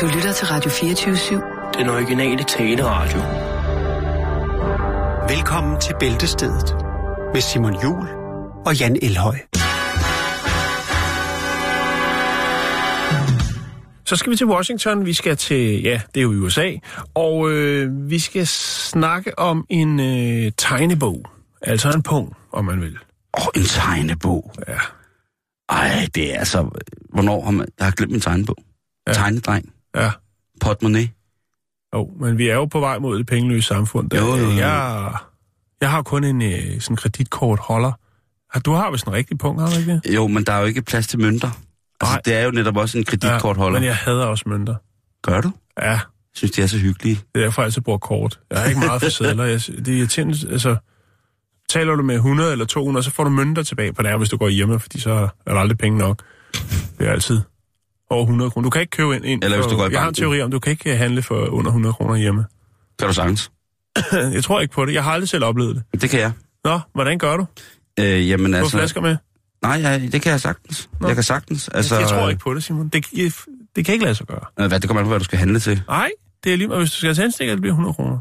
Du lytter til Radio 24-7. Den originale taleradio. Velkommen til Bæltestedet med Simon Jul og Jan Elhøj. Så skal vi til Washington, vi skal til, ja, det er jo i USA, og øh, vi skal snakke om en øh, tegnebog, altså en pung, om man vil. Åh, oh, en tegnebog. Ja. Ej, det er altså... Hvornår har man... Jeg har glemt min tegnebog. Ja. Tegnedreng. Ja. Portemonnaie. Jo, men vi er jo på vej mod det pengeløse samfund. Der, Jo, jo, jo. Jeg, jeg har kun en øh, sådan kreditkortholder. Har- Du har vist en rigtig punkt, har du ikke det? Jo, men der er jo ikke plads til mønter. Altså, Nej. det er jo netop også en kreditkortholder. men jeg hader også mønter. Gør du? Ja, Jeg synes, de er så hyggelige. det er derfor, jeg altid bruger kort. Jeg har ikke meget for sædler. Jeg, det er irriterende, altså... Taler du med 100 eller 200, så får du mønter tilbage på det hvis du går hjemme, fordi så er der aldrig penge nok. Det er altid over 100 kroner. Du kan ikke købe ind, ind Eller hvis du går i Jeg har en banken. teori om, du kan ikke handle for under 100 kroner hjemme. Kan du sagtens? Jeg tror ikke på det. Jeg har aldrig selv oplevet det. Det kan jeg. Nå, hvordan gør du? Øh, jamen Du altså... flasker med? Nej, ja, det kan jeg sagtens. Nå. Jeg kan sagtens. Altså, jeg tror ikke på det, Simon. Det, jeg, det kan ikke lade sig gøre. Øh, hvad, det kommer an på, hvad du skal handle til. Nej, det er lige meget. Hvis du skal have tændstikker, det bliver 100 kroner.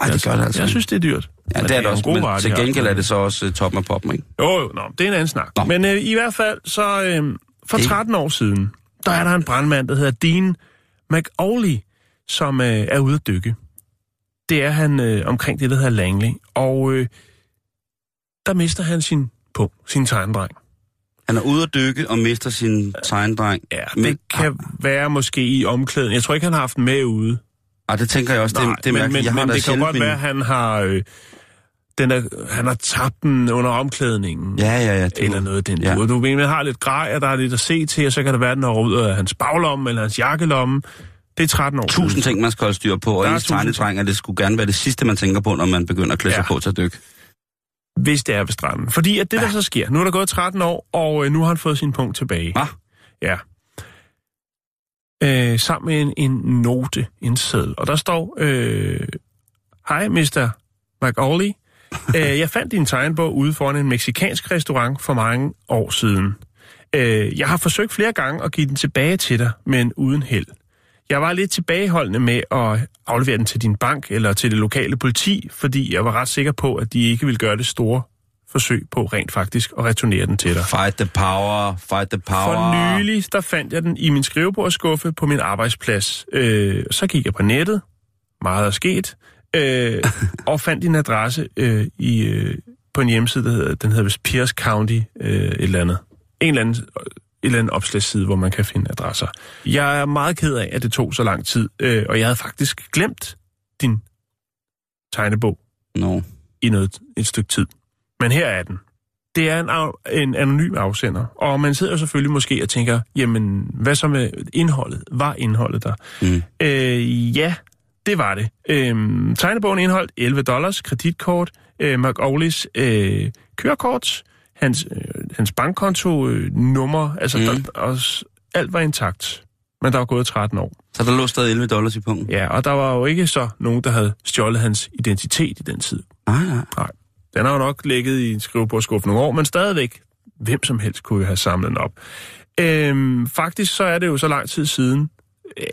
Ej, det gør det altså. Jeg synes, det er dyrt. Ja, Men det er det også, men varer, til gengæld er det så også uh, toppen af poppen, ikke? Jo, jo, nå, det er en anden snak. Nå. Men øh, i hvert fald, så øh, for Det- 13 år siden, der er der en brandmand, der hedder Dean McAuley, som øh, er ude at dykke. Det er han øh, omkring det, der hedder Langley. Og øh, der mister han sin på sin tegndreng. Han er ude at dykke og mister sin tegndreng. Ja, Men- det kan være måske i omklæden. Jeg tror ikke, han har haft den med ude. Ej, det tænker jeg også. Nej, det, det men, men, jeg har men det kan godt min- være, at han har, øh, den er, han har tabt den under omklædningen. Ja, ja, ja. Det Eller noget den Ja. ja. Du ved, man har lidt grej, og der er lidt at se til, og så kan det være, den er ud af hans baglomme eller hans jakkelomme. Det er 13 år tusind ting, man skal holde styr på, og ens og det skulle gerne være det sidste, man tænker på, når man begynder at klæde sig Ja. på til at dykke. Hvis det er ved stranden. Fordi at det, der så sker, nu er der gået 13 år, og øh, nu har han fået sin punkt tilbage. Hva? Ja. Øh, sammen med en, en note, en seddel. Og der står, øh, Hej, Mr. McAuley. Øh, jeg fandt din tegnbog ude foran en meksikansk restaurant for mange år siden. Øh, jeg har forsøgt flere gange at give den tilbage til dig, men uden held. Jeg var lidt tilbageholdende med at aflevere den til din bank eller til det lokale politi, fordi jeg var ret sikker på, at de ikke ville gøre det store forsøg på rent faktisk at returnere den til dig. Fight the power, fight the power. For nylig, der fandt jeg den i min skrivebordsskuffe på min arbejdsplads. Øh, så gik jeg på nettet, meget er sket, øh, og fandt din adresse øh, i, øh, på en hjemmeside, der hedder, den hedder vist Pierce County øh, et eller andet. En eller anden, et eller andet opslagsside, hvor man kan finde adresser. Jeg er meget ked af, at det tog så lang tid, øh, og jeg havde faktisk glemt din tegnebog No. i noget, et stykke tid. Men her er den. Det er en, en anonym afsender, og man sidder jo selvfølgelig måske og tænker, jamen, hvad så med indholdet? Var indholdet der? Mm. Øh, ja, det var det. Øh, tegnebogen indeholdt 11 dollars, kreditkort, øh, McAuleys øh, kørekort, hans, øh, hans bankkonto, øh, nummer, altså Mm. der, og, s- alt var intakt. Men der var gået 13 år. Så der lå stadig 11 dollars i punkten? Ja, og der var jo ikke så nogen, der havde stjålet hans identitet i den tid. Nej, nej. Nej. Den har jo nok ligget i en skrivebordskuffe nogle år, men stadigvæk, hvem som helst kunne jo have samlet den op. Øhm, faktisk så er det jo så lang tid siden, øh,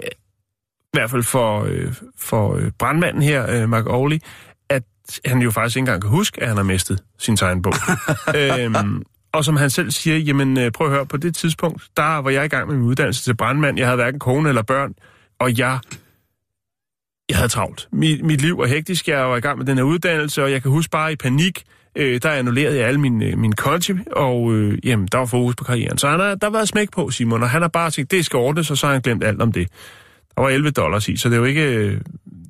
i hvert fald for, øh, for øh, brandmanden her, øh, Mark Auley, at han jo faktisk ikke engang kan huske, at han har mistet sin tegnbog. øhm, og som han selv siger, jamen øh, prøv at høre, på det tidspunkt, der var jeg i gang med min uddannelse til brandmand. Jeg havde hverken kone eller børn, og jeg jeg havde travlt. Mit, mit liv var hektisk. Jeg var i gang med den her uddannelse, og jeg kan huske bare i panik, øh, der annullerede jeg alle mine, øh, mine konti, og øh, jamen, der var fokus på karrieren. Så han har, der var smæk på, Simon, og han har bare tænkt, det skal ordnes, og så har han glemt alt om det. Der var 11 dollars i, så det er jo ikke øh,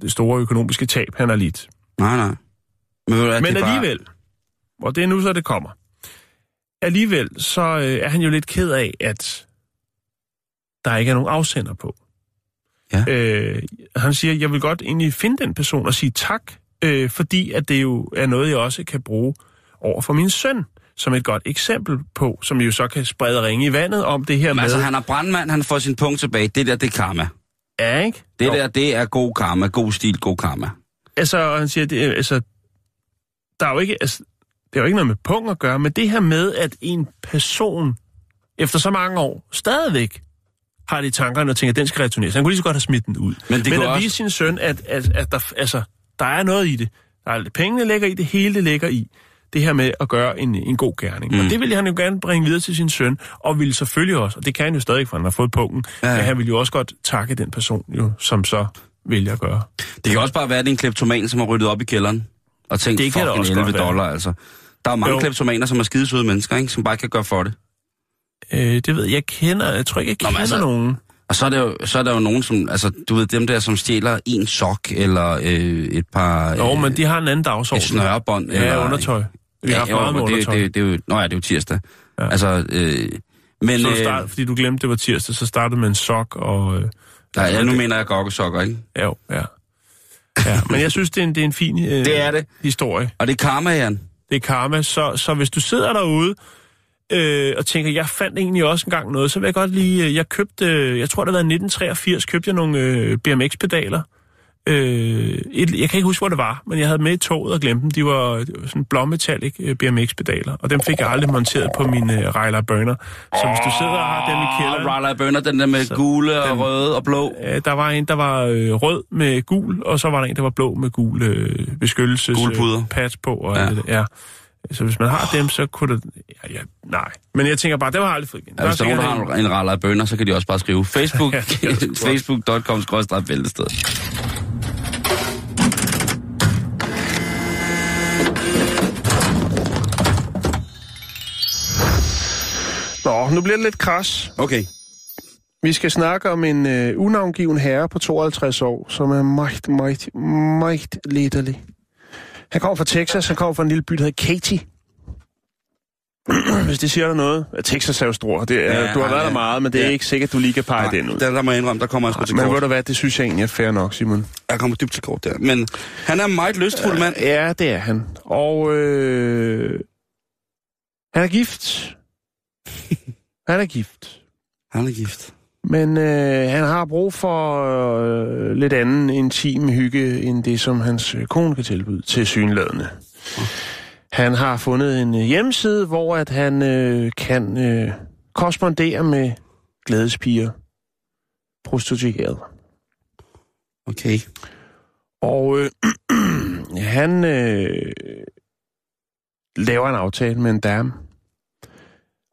det store økonomiske tab, han har lidt. Nej, nej. Men, ved du Men er bare- alligevel, og det er nu så, det kommer. Alligevel, så øh, er han jo lidt ked af, at der ikke er nogen afsender på. Ja. Øh, han siger, jeg vil godt egentlig finde den person og sige tak, øh, fordi at det jo er noget, jeg også kan bruge over for min søn, som et godt eksempel på, som jo så kan sprede ringe i vandet om det her Men med... altså, han er brandmand, han får sin punkt tilbage. Det der, det er karma. Ja, ikke? Det Jo. der, det er god karma. God stil, god karma. Altså, og han siger, det, er- altså, der er jo ikke, altså, det har jo ikke noget med punkt at gøre, men det her med, at en person efter så mange år stadigvæk har det i tankerne og tænker, at den skal returneres. Han kunne lige så godt have smidt den ud. Men det Men at også- vise sin søn, at, at, at der, altså, der er noget i det. Der er, pengene ligger i det, hele det ligger i. Det her med at gøre en, en god gerning. Mm. Og det ville han jo gerne bringe videre til sin søn, og ville selvfølgelig også, og det kan han jo stadig, for han har fået punkten, Ja, men han ville jo også godt takke den person, jo, som så vælger at gøre. Det kan også bare være, at det er en kleptoman, som har ryddet op i kælderen. Og tænkt, Det kan fucking også 11 godt være. dollar, altså. Der er mange Jo. kleptomaner, som er skidesøde mennesker, ikke? Som bare kan gøre for det. Øh, det ved jeg, jeg kender, jeg tror ikke, jeg Nå, kender altså- nogen. Og så er, der jo, så er der jo nogen, som, altså, du ved, dem der, som stjæler en sok, eller øh, et par... Jo, øh, men de har en anden et dagsorden. snørebånd, Ja, eller... undertøj. Vi har haft meget det, det, det, er jo, nå ja, det er jo tirsdag. Ja. Ja. Altså, øh, men... så Øh, start, fordi du glemte, det var tirsdag, så startede med en sok og... Øh, nej, ja, nu mener jeg gokkesokker, ikke? ja, jo, ja. ja. Men jeg synes, det er en, det er en fin øh, Det er det. historie. Og det er karma, Jan. Det er karma. Så, så hvis du sidder derude øh, og tænker, jeg fandt egentlig også engang noget, så vil jeg godt lige... Øh, jeg købte, øh, jeg tror det var i 1983, købte jeg nogle øh, BMX-pedaler. Øh, et, jeg kan ikke huske, hvor det var, men jeg havde med i toget og glemte dem. De var, sådan blåmetallic øh, BMX-pedaler, og dem fik jeg aldrig monteret på min øh, Ryler Burner. Så hvis du sidder og har dem i kælderen... Raleigh Bønner, den der med Så gule og den- røde og blå. Øh, der var en, der var øh, rød med gul, og så var der en, der var blå med gul øh, beskyttelses Gule puder. øh, pads på. Og Ja. ja. Det, der. ja. Så hvis man har dem, så kunne det... Ja, ja, nej. Men jeg tænker bare, det var aldrig fået igen. Ja, hvis der er nogen, har en, en Raleigh Bønner, så kan de også bare skrive Facebook, facebook.com bæltested. Nå, nu bliver det lidt kras. Okay. Vi skal snakke om en øh, unavngiven herre på 52 år, som er meget, meget, meget lederlig. Han kommer fra Texas, han kommer fra en lille by, der hedder Katy. Hvis det siger dig noget. Ja, Texas er jo stor. Det er, Ja, ja, du har ja, været ja. der meget, men det er Ja. ikke sikkert, du lige kan pege Nej, den ud. der, der må jeg indrømme, der kommer jeg sgu til Men ved kort. du hvad, det synes jeg egentlig er fair nok, Simon. Jeg kommer dybt til kort der. Men han er en meget lystfuld mand. Ja, det er han. Og øh, han er gift. han er gift. Han er gift. Men øh, han har brug for øh, lidt anden intim hygge, end det, som hans øh, kone kan tilbyde til synladende. Han har fundet en øh, hjemmeside, hvor at han øh, kan øh, korrespondere med glædespiger, prostituerede. Okay. Og øh, han øh, laver en aftale med en dame.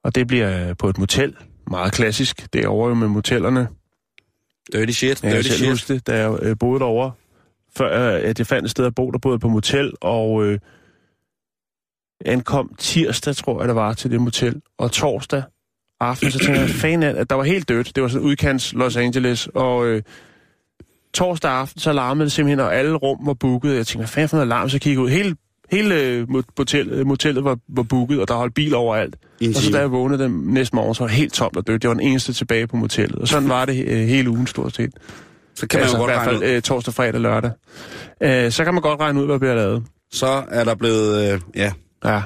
Og det bliver på et motel. Meget klassisk. Det er over jo med motellerne. Dirty shit. Jeg Dirty selv shit. huske det, da jeg øh, boede derovre. Før øh, at jeg fandt et sted at bo, der boede på motel. Og øh, ankom tirsdag, tror jeg det var, til det motel. Og torsdag aften, så tænkte jeg, fan at der var helt dødt. Det var sådan udkants Los Angeles. Og øh, torsdag aften, så larmede det simpelthen, og alle rum var booket. Jeg tænkte, hvad fanden for noget larm? Så kiggede ud. Hele, hele øh, motel, motellet var, var booket, og der holdt bil overalt. I en Og så da jeg vågnede den næste morgen, så var det helt tomt og dødt. Jeg var den eneste tilbage på motellet. Og sådan var det øh, hele ugen stort set. Så kan man altså, jo godt i hvert fald øh, torsdag, fredag, lørdag. Øh, så kan man godt regne ud, hvad der bliver lavet. Så er der blevet, øh, ja, Ja.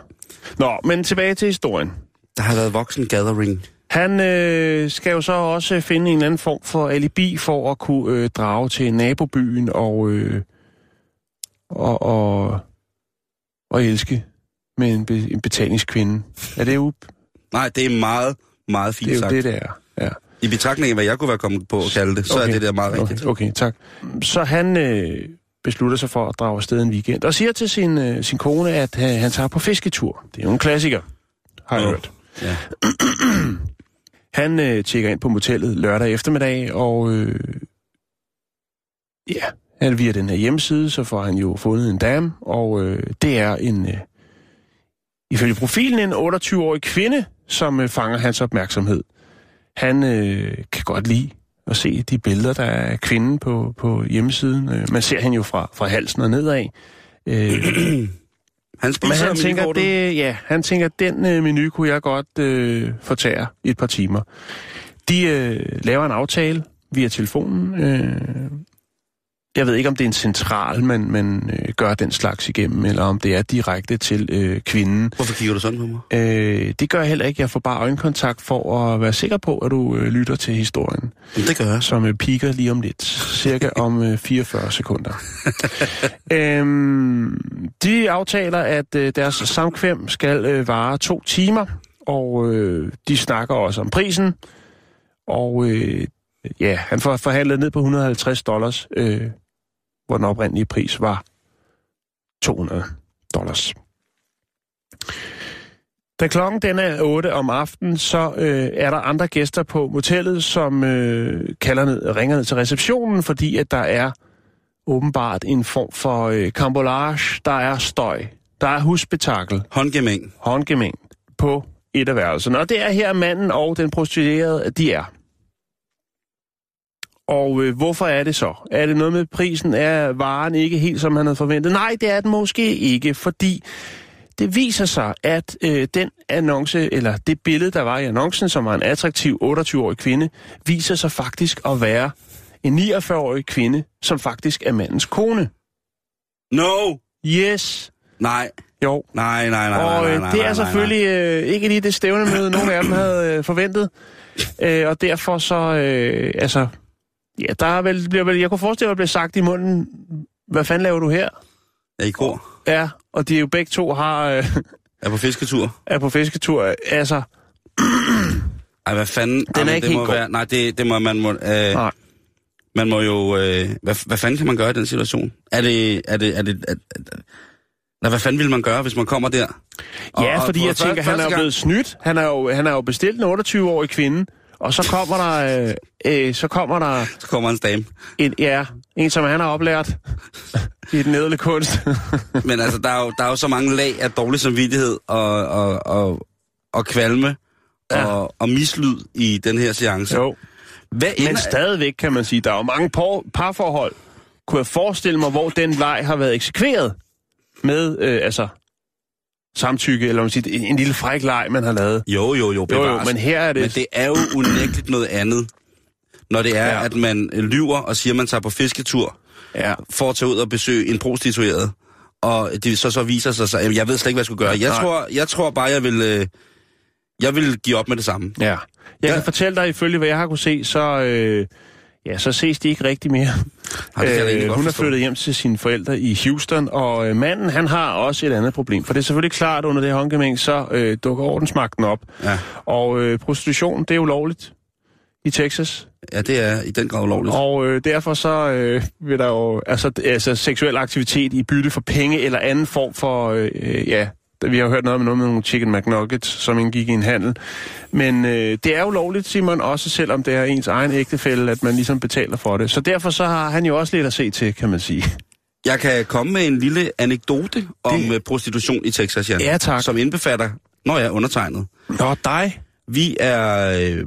Nå, men tilbage til historien. der har været voksen gathering. Han øh, skal jo så også finde en eller anden form for alibi for at kunne øh, drage til nabobyen og, øh, og, og, og elske med en, be, en betalingskvinde. Er det jo Nej, det er meget, meget fint det, er jo sagt. det, det er? Ja. I betragtning af, hvad jeg kunne være kommet på at kalde det, så okay. er det der meget rigtigt. Okay, okay tak. Så han øh, beslutter sig for at drage afsted en weekend, og siger til sin, øh, sin kone, at øh, han tager på fisketur. Det er jo en klassiker, har jeg Åh. hørt. Ja. Han øh, tjekker ind på motellet lørdag eftermiddag, og øh, ja, han via den her hjemmeside, så får han jo fundet en dame, og øh, det er en, øh, ifølge profilen, en 28-årig kvinde, som øh, fanger hans opmærksomhed. Han øh, kan godt lide at se de billeder, der er af kvinden på, på hjemmesiden. Øh, man ser hende jo fra, fra halsen og nedad. Øh, Han men spiser han tænker, det, ja, han tænker, den øh, menu kunne jeg godt øh, fortære i et par timer. De øh, laver en aftale via telefonen. Øh, jeg ved ikke, om det er en central, man, man øh, gør den slags igennem, eller om det er direkte til øh, kvinden. Hvorfor kigger du sådan på mig? Øh, det gør jeg heller ikke. Jeg får bare øjenkontakt for at være sikker på, at du øh, lytter til historien, det gør jeg. som øh, piker lige om lidt. Cirka om øh, 44 sekunder. øhm, de aftaler, at øh, deres samkvem skal øh, vare to timer, og øh, de snakker også om prisen. Og øh, ja, han får forhandlet ned på 150 dollars, øh, hvor den oprindelige pris var 200 dollars. Da klokken den er 8 om aftenen, så øh, er der andre gæster på motellet, som øh, kalder ned, ringer ned til receptionen, fordi at der er åbenbart en form for øh, kambolage, der er støj, der er husbetakkel, Håndgemæng. håndgemæng på et af værelserne. Og det er her manden og den prostituerede, de er. Og øh, hvorfor er det så? Er det noget med prisen? Er varen ikke helt, som han havde forventet? Nej, det er den måske ikke, fordi det viser sig, at øh, den annonce, eller det billede, der var i annoncen, som var en attraktiv 28-årig kvinde, viser sig faktisk at være en 49-årig kvinde, som faktisk er mandens kone. No! Yes, Nej. jo. Nej, nej, nej, Og øh, nej, det nej, er nej, selvfølgelig øh, ikke lige det stævnemøde, nogen af dem havde øh, forventet. Øh, og derfor så, øh, altså, ja, der er vel, bliver vel, jeg kunne forestille mig, at der bliver sagt i munden, hvad fanden laver du her? Ja, i går. Ja, og de jo begge to har, øh, Er på fisketur. er på fisketur. Altså, Ej, hvad fanden? er Jamen, ikke det helt må god. være, Nej, det, det må man... Må, øh, nej. man må jo... Øh, hvad, hvad fanden kan man gøre i den situation? Er det... Er det, er det er, er, Nej, hvad fanden vil man gøre, hvis man kommer der? Ja, fordi for jeg tænker, han er jo blevet snydt. Han er jo, han er jo bestilt en 28-årig kvinde, og så kommer der, øh, øh, så kommer der Så kommer hans dame. en, ja, en, som han har oplært i den edle kunst. Men altså, der er, jo, der er jo så mange lag af dårlig samvittighed og, og, og, og kvalme Ja. og, og mislyd i den her seance. jo. Hvad Men ender, stadigvæk kan man sige, der er jo mange par, parforhold. Kunne jeg forestille mig, hvor den leg har været eksekveret med, øh, altså, samtykke, eller man siger, en, en lille fræk leg, man har lavet. Jo, jo, jo, Jo, jo, men her er det... Men det er jo unægteligt noget andet, når det er, Ja. at man lyver og siger, at man tager på fisketur Ja, for at tage ud og besøge en prostitueret. Og det så så viser sig, så jeg ved slet ikke, hvad jeg skulle gøre. Jeg Nej. tror, jeg tror bare, jeg vil, øh, jeg vil give op med det samme. ja. Jeg Ja. kan fortælle dig, ifølge hvad jeg har kunne se, så, øh, ja, så ses de ikke rigtig mere. Ej, det kan Øh, hun er flyttet hjem til sine forældre i Houston, og øh, manden, han har også et andet problem. For det er selvfølgelig klart, under det håndgemæng, så øh, dukker ordensmagten op. Ja. Og øh, prostitution, det er ulovligt i Texas. ja, det er i den grad ulovligt. Og øh, derfor så øh, vil der jo, altså, altså seksuel aktivitet i bytte for penge eller anden form for, øh, ja, vi har jo hørt noget om noget med nogle chicken McNuggets, som indgik i en handel. Men øh, det er jo lovligt, Simon, også selvom det er ens egen ægtefælde, at man ligesom betaler for det. Så derfor så har han jo også lidt at se til, kan man sige. Jeg kan komme med en lille anekdote om Det- det... prostitution i Texas, Jan. Ja, tak. Som indbefatter, når jeg er undertegnet. Nå, dig? Vi er, øh,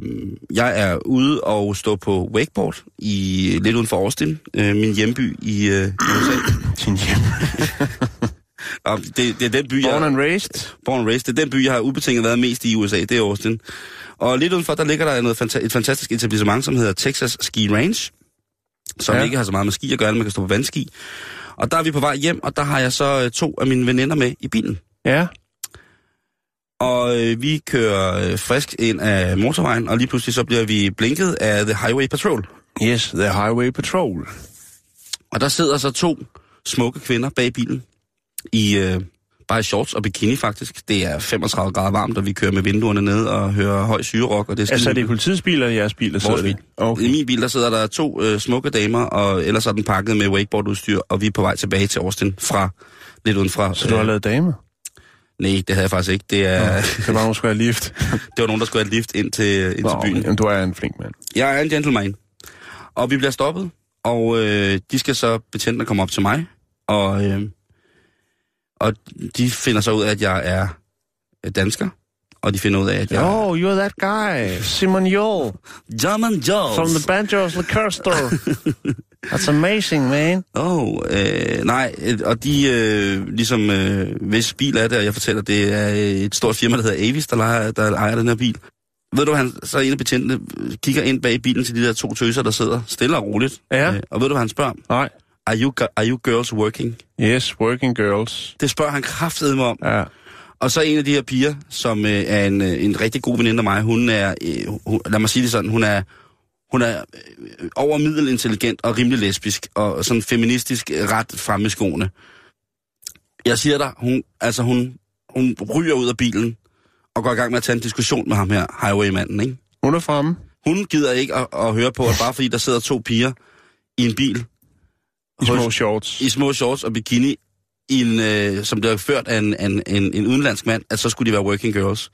jeg er ude og stå på wakeboard i lidt uden for Austin, øh, min hjemby i øh, USA. Din hjem. Og det, det er den by, Born jeg, and raised? born and raised, det er den by, jeg har ubetinget været mest i USA, det er Austin. Og lidt udenfor, der ligger der noget, et fantastisk etablissement, som hedder Texas Ski Range, som Ja. ikke har så meget med ski at gøre, man kan stå på vandski. Og der er vi på vej hjem, og der har jeg så øh, to af mine veninder med i bilen. Ja. Og øh, vi kører øh, frisk ind af motorvejen, og lige pludselig så bliver vi blinket af The Highway Patrol. Yes, the highway patrol. Og der sidder så to smukke kvinder bag bilen, i øh, bare shorts og bikini faktisk. Det er 35 grader varmt, og vi kører med vinduerne ned og hører høj syrerock. Og det er Altså, er det politiets bil eller jeres bil, der sidder bil. Okay. I min bil, der sidder der to øh, smukke damer, og ellers er den pakket med wakeboardudstyr, og vi er på vej tilbage til Austin fra lidt uden fra. Så du har lavet damer? Nej, det havde jeg faktisk ikke. Det, er, Det var nogen, skulle have lift. det var nogen, der skulle have lift ind til, ind til Nå, byen. Jamen, du er en flink mand. Jeg er en gentleman. Og vi bliver stoppet, og øh, de skal så betjentene komme op til mig, og, øh, og de finder så ud af, at jeg er dansker, og de finder ud af, at jeg Oh, you're that guy, Simon er German Jones. from the Banjos Liquor Store. That's amazing, man. Oh, øh, nej, øh, og de, øh, ligesom, øh, hvis bil er det, og jeg fortæller, det er et stort firma, der hedder Avis, der, leger, der ejer den her bil. Ved du, han, så en af betjentene kigger ind bag bilen til de der to tøser, der sidder stille og roligt. Ja. Øh, og ved du, hvad han spørger? Nej. Are you, are you girls working? Yes, working girls. Det spørger han kraftedeme om. Ja. Og så en af de her piger, som øh, er en, øh, en rigtig god veninde af mig, hun er, øh, hun, lad mig sige det sådan, hun er, hun er øh, over middelintelligent og rimelig lesbisk, og sådan feministisk øh, ret fremme i skoene. Jeg siger dig, hun, altså hun, hun ryger ud af bilen, og går i gang med at tage en diskussion med ham her, highwaymanden, ikke? Hun er fremme. Hun gider ikke at, at høre på, at bare fordi der sidder to piger i en bil, I hos- små shorts. i små shorts og bikini, i en, øh, som bliver ført af en, en, en, en udenlandsk mand, at så skulle de være working girls.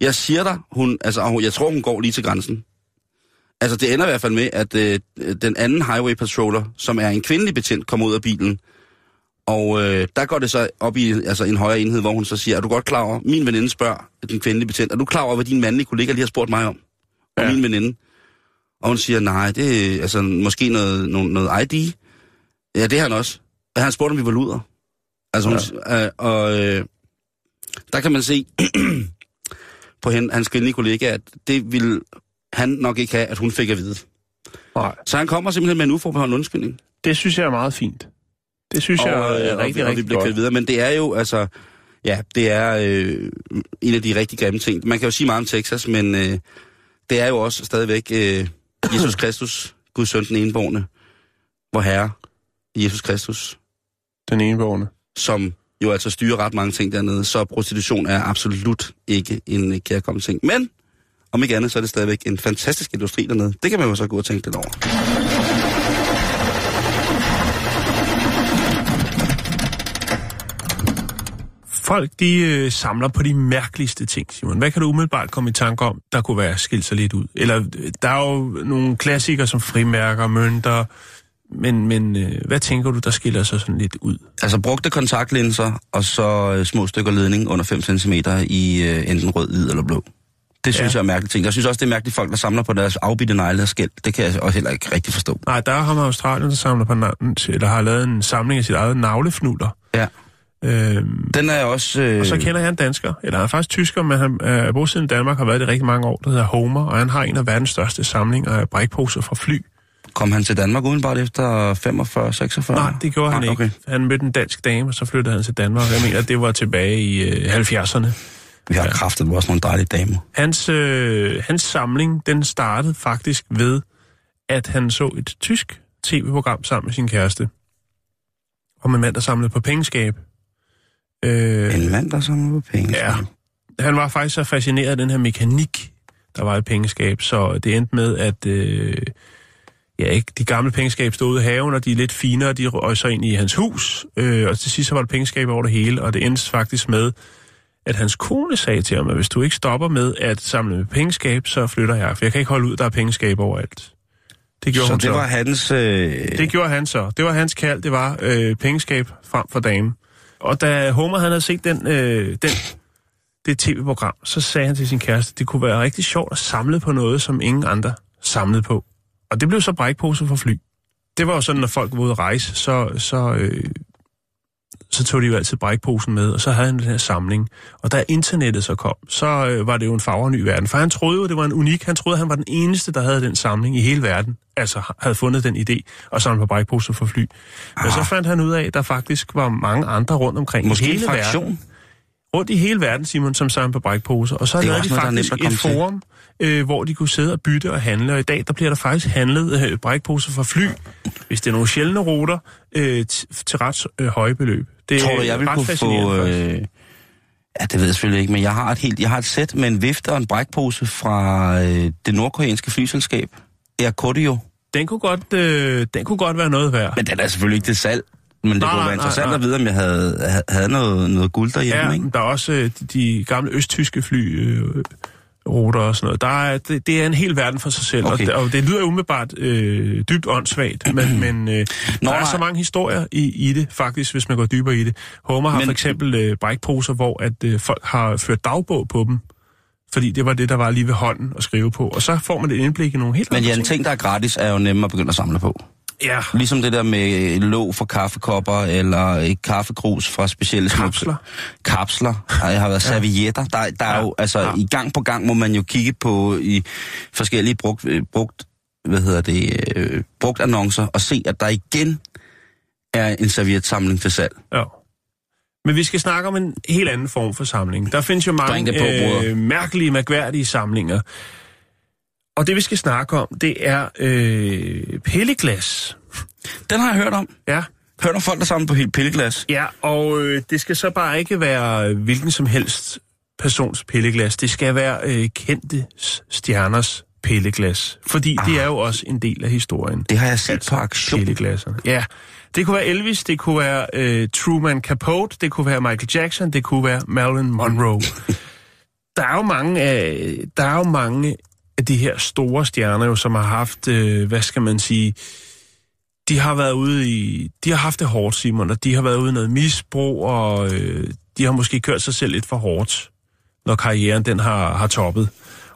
Jeg siger dig, hun, altså, hun- jeg tror, hun går lige til grænsen. Altså, det ender i hvert fald med, at øh, den anden highway patroller, som er en kvindelig betjent, kommer ud af bilen. Og øh, der går det så op i altså, en højere enhed, hvor hun så siger, er du godt klar over, min veninde spørger den kvindelige betjent, er du klar over, hvad din mandlige kollega lige har spurgt mig om? Og Ja. min veninde. Og hun siger, nej, det er altså, måske noget, noget, noget ID. Ja, det er han også. Og han spurgte, om vi var luder. Altså, hun, ja. øh, og øh, der kan man se på hende, hans kvindelige kollega, at det ville han nok ikke have, at hun fik at vide. Nej, Så han kommer simpelthen med en uforbeholden undskyldning. det synes jeg er meget fint. Det synes jeg og, er øh, rigtig, og, rigtig og vi bliver godt. videre. Men det er jo, altså, ja, det er øh, en af de rigtig grimme ting. Man kan jo sige meget om Texas, men øh, det er jo også stadigvæk øh, Jesus Kristus, Guds søn, den enborgne, hvor herre Jesus Kristus, Den enevågne. som jo altså styrer ret mange ting dernede, så prostitution er absolut ikke en kærkommen ting. Men om ikke andet, så er det stadigvæk en fantastisk industri dernede. Det kan man jo så gå og tænke lidt over. Folk, de øh, samler på de mærkeligste ting, Simon. Hvad kan du umiddelbart komme i tanke om, der kunne være skilt sig lidt ud? Eller, øh, der er jo nogle klassikere som frimærker, mønter, men, men øh, hvad tænker du, der skiller sig sådan lidt ud? Altså brugte kontaktlinser, og så øh, små stykker ledning under 5 cm i øh, enten rød, hvid eller blå. Det synes Ja. jeg er mærkeligt ting. Jeg synes også, det er mærkeligt folk, der samler på deres afbitte negle og skæld. Det kan jeg også heller ikke rigtig forstå. Nej, der er ham Australien, der samler på eller har lavet en samling af sit eget navlefnuller. Ja. Øhm, Den er også... Øh, og så kender jeg en dansker, eller han er faktisk tysker, men han er bosiddende i Danmark, har været det rigtig mange år, der hedder Homer, og han har en af verdens største samlinger af brækposer fra fly. Kom han til Danmark udenbart efter 45-46? Nej, det gjorde han Nej, ikke. Okay. Han mødte en dansk dame, og så flyttede han til Danmark. Jeg mener, det var tilbage i øh, 70'erne. Vi har kraftet også nogle dejlige damer. Hans, øh, hans samling, den startede faktisk ved, at han så et tysk tv-program sammen med sin kæreste. Om en mand, der samlede på pengeskab. Øh, En mand, der samler på penge. Ja. Han var faktisk så fascineret af den her mekanik, der var i pengeskab, så det endte med, at øh, ja, ikke, de gamle pengeskab stod ude i haven, og de er lidt finere, de røg så ind i hans hus, øh, og til sidst så var der pengeskab over det hele, og det endte faktisk med, at hans kone sagde til ham, at hvis du ikke stopper med at samle med pengeskab, så flytter jeg, for jeg kan ikke holde ud, der er pengeskab overalt. Det gjorde Så hun det var hans... Øh... det gjorde han så. Det var hans kald, det var øh, pengeskab frem for dame. Og da Homer han havde set den, øh, den, det tv-program, så sagde han til sin kæreste, det kunne være rigtig sjovt at samle på noget, som ingen andre samlede på. Og det blev så brækpose for fly. Det var jo sådan, når folk var ude at rejse, så, så, øh, så tog de jo altid brækposen med, og så havde han den her samling. Og da internettet så kom, så øh, var det jo en farverny verden. For han troede jo, det var en unik. Han troede, han var den eneste, der havde den samling i hele verden. Altså havde fundet den idé og samle på brækposer for fly. Men så fandt han ud af, at der faktisk var mange andre rundt omkring Måske i hele fraktion? verden. Rundt i hele verden, Simon, som samlede på brækposer. Og så er lavede de noget, faktisk at et komme til. Øh, hvor de kunne sidde og bytte og handle. Og i dag, der bliver der faktisk handlet øh, brækposer for fly, hvis det er nogle sjældne ruter, øh, til ret øh, høje beløb. Det Tror du, jeg vil kunne få... Øh... Ja, det ved jeg selvfølgelig ikke, men jeg har et, helt, jeg har et sæt med en vifte og en brækpose fra øh, det nordkoreanske flyselskab. Air Kordio. Den kunne, godt, øh, den kunne godt være noget værd. Men den er selvfølgelig ikke til salg. Men det Nej, kunne nej, være nej, interessant nej. at vide, om jeg havde, havde- noget, noget guld derhjemme, Ja, ikke? der er også øh, de, de gamle østtyske fly... Øh, ruter og sådan noget. Der er, det, det er en hel verden for sig selv, Okay. og, det, og det lyder umiddelbart øh, dybt åndssvagt, men, men øh, Nå, der er så mange historier i, i det, faktisk, hvis man går dybere i det. Homer har Men- for eksempel øh, brækposer, hvor at øh, folk har ført dagbog på dem, fordi det var det, der var lige ved hånden at skrive på. Og så får man et indblik i nogle helt Men andre ja, en ting. ting, der er gratis, er jo nemmere at begynde at samle på. Ja, Ligesom det der med låg for kaffekopper, eller et kaffekrus fra specielle små- Kapsler. Kapsler. Der har været servietter. Der, der er Ja. jo, altså, Ja. i gang på gang må man jo kigge på i forskellige brugt, øh, brugt hvad hedder det, øh, brugt annoncer, og se, at der igen er en servietsamling til salg. Ja. Men vi skal snakke om en helt anden form for samling. Der findes jo mange på, øh, mærkelige, mærkværdige samlinger. Og det vi skal snakke om, det er øh, pilleglas. Den har jeg hørt om. Ja, Hørt om folk, der samler på helt pilleglas. ja og øh, det skal så bare ikke være øh, hvilken som helst persons pilleglas. Det skal være øh, kendte stjerners pilleglas. Fordi ah. det er jo også en del af historien. Det har jeg set på aktion. Pilleglasserne. Ja. Det kunne være Elvis, det kunne være øh, Truman Capote, det kunne være Michael Jackson, det kunne være Marilyn Monroe. der er jo mange af, der er jo mange af de her store stjerner, jo, som har haft, øh, hvad skal man sige, de har været ude i, de har haft det hårdt, Simon, og de har været ude i noget misbrug, og øh, de har måske kørt sig selv lidt for hårdt, når karrieren den har, har toppet.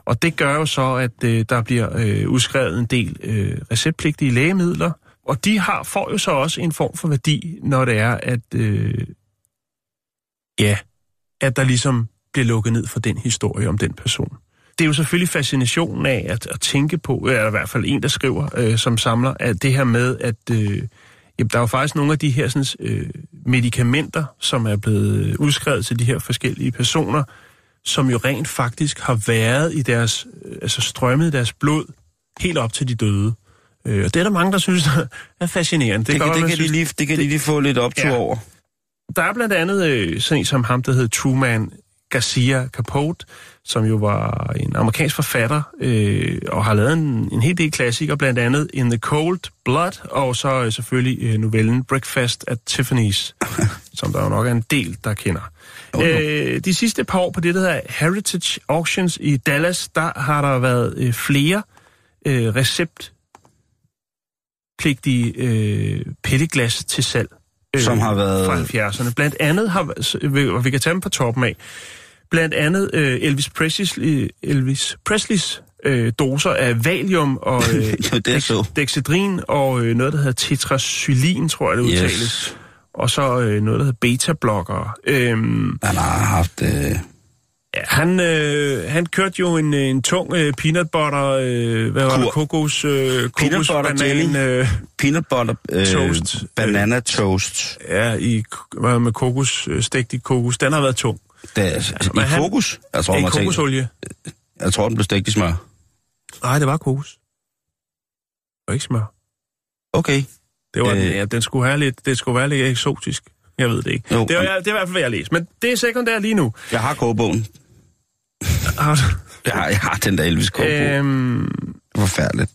Og det gør jo så, at øh, der bliver øh, udskrevet en del øh, receptpligtige lægemidler, og de har får jo så også en form for værdi, når det er, at øh, ja, at der ligesom bliver lukket ned for den historie om den person. Det er jo selvfølgelig fascinationen af at, at tænke på, eller i hvert fald en, der skriver, øh, som samler, at det her med, at øh, jamen, der er jo faktisk nogle af de her sådan, øh, medicamenter, som er blevet udskrevet til de her forskellige personer, som jo rent faktisk har været i deres, øh, altså strømmet i deres blod, helt op til de døde. Øh, og det er der mange, der synes er fascinerende. Det, det, kan, det, kan, de lige, det kan de lige få lidt optur ja. over. Der er blandt andet øh, sådan en som ham, der hedder Truman Garcia Capote, som jo var en amerikansk forfatter, øh, og har lavet en, en hel del klassikere, blandt andet In the Cold Blood, og så øh, selvfølgelig øh, novellen Breakfast at Tiffany's, som der jo nok er en del, der kender. Oh, no. øh, de sidste par år på det, der hedder Heritage Auctions i Dallas, der har der været øh, flere øh, receptpligtige øh, pilleglas til salg. Øh, som har været... Fra 70'erne. Blandt andet har, og vi kan tage dem på toppen af, blandt andet øh, Elvis, Presleys, Elvis Presleys øh, doser af valium og øh, så. dexedrin og øh, noget, der hedder tetracyclin, tror jeg det udtales. Yes. Og så øh, noget, der hedder beta-blokker. Øhm, Han har haft... Øh... Han, øh, han kørte jo en, en tung øh, peanut butter, øh, hvad var det, kokos, øh, kokos peanut butter banan, øh, peanut butter øh, toast, banana toast. Ja, i, med kokos, øh, stegt i kokos. Den har været tung. Det er, altså, I han, kokos? Jeg tror, i kokosolie. Jeg tror, den blev stegt i smør. Nej, det var kokos. Og ikke smør. Okay. Det var, øh, ja, den skulle have lidt, det skulle være lidt eksotisk. Jeg ved det ikke. Jo, det, var, det er i hvert fald, hvad jeg læst. Men det er sekundært lige nu. Jeg har kogebogen. Har du? Jeg har, jeg har den der Elvis kogebog. Øhm, Forfærdeligt.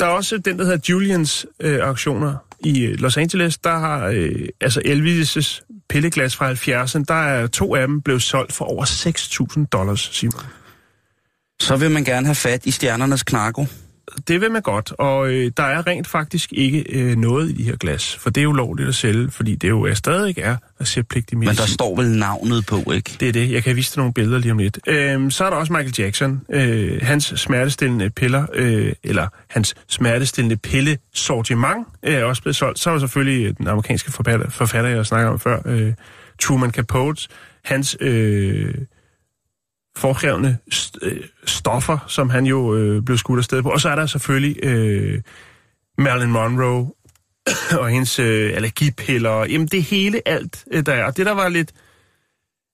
Der er også den, der hedder Julians øh, auktioner i øh, Los Angeles. Der har øh, altså Elvis' pilleglas fra 70'erne, der er to af dem blevet solgt for over 6.000 dollars, Simon. Så vil man gerne have fat i stjernernes knarko. Det vil man godt, og øh, der er rent faktisk ikke øh, noget i de her glas, for det er jo lovligt at sælge, fordi det jo er stadig er receptpligtig medicin. Men der står vel navnet på, ikke? Det er det. Jeg kan vise dig nogle billeder lige om lidt. Øh, så er der også Michael Jackson. Øh, hans smertestillende piller, øh, eller hans smertestillende pille sortiment øh, er også blevet solgt. Så er der selvfølgelig den amerikanske forfatter, forfatter jeg snakker om før, øh, Truman Capote. Hans... Øh, foreskrevne st- øh, stoffer, som han jo øh, blev skudt afsted på. Og så er der selvfølgelig øh, Marilyn Monroe og hendes øh, allergipiller. Jamen det hele alt, øh, der er. Og det der var lidt...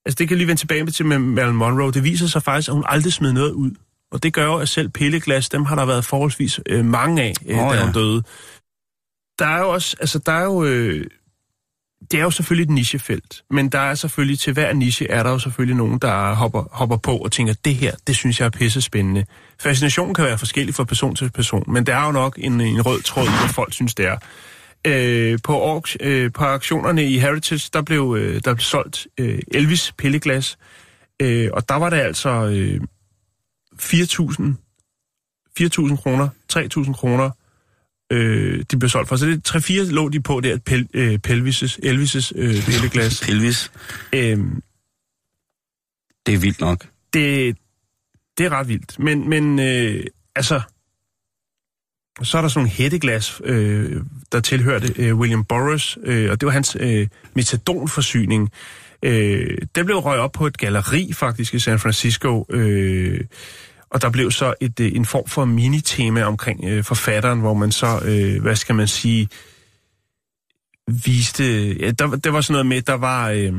Altså det kan lige vende tilbage til med Marilyn Monroe. Det viser sig faktisk, at hun aldrig smed noget ud. Og det gør jo, at selv pilleglas, dem har der været forholdsvis øh, mange af, øh, oh, da ja. hun døde. Der er jo også, altså der er jo... Øh, det er jo selvfølgelig et nichefelt, men der er selvfølgelig, til hver niche er der jo selvfølgelig nogen, der hopper, hopper på og tænker, det her, det synes jeg er pisse spændende. Fascinationen kan være forskellig fra person til person, men der er jo nok en, en rød tråd, hvad folk synes, det er. Øh, på, øh, på aktionerne i Heritage, der blev, øh, der blev solgt øh, Elvis pilleglas, øh, og der var det altså øh, 4.000 4.000 kroner, 3.000 kroner øh, de blev solgt for. Så det 3-4 lå de på der, pel, øh, Pelvis' Elvis' øh, pilleglas. Pelvis. Øhm, det er vildt nok. Det, det er ret vildt. Men, men øh, altså, så er der sådan nogle hætteglas, øh, der tilhørte øh, William Burroughs, øh, og det var hans øh, metadonforsyning. Øh, det blev røget op på et galeri faktisk i San Francisco. Øh, og der blev så et, øh, en form for minitema omkring øh, forfatteren, hvor man så, øh, hvad skal man sige, viste... Ja, der, der var sådan noget med, der var... Øh,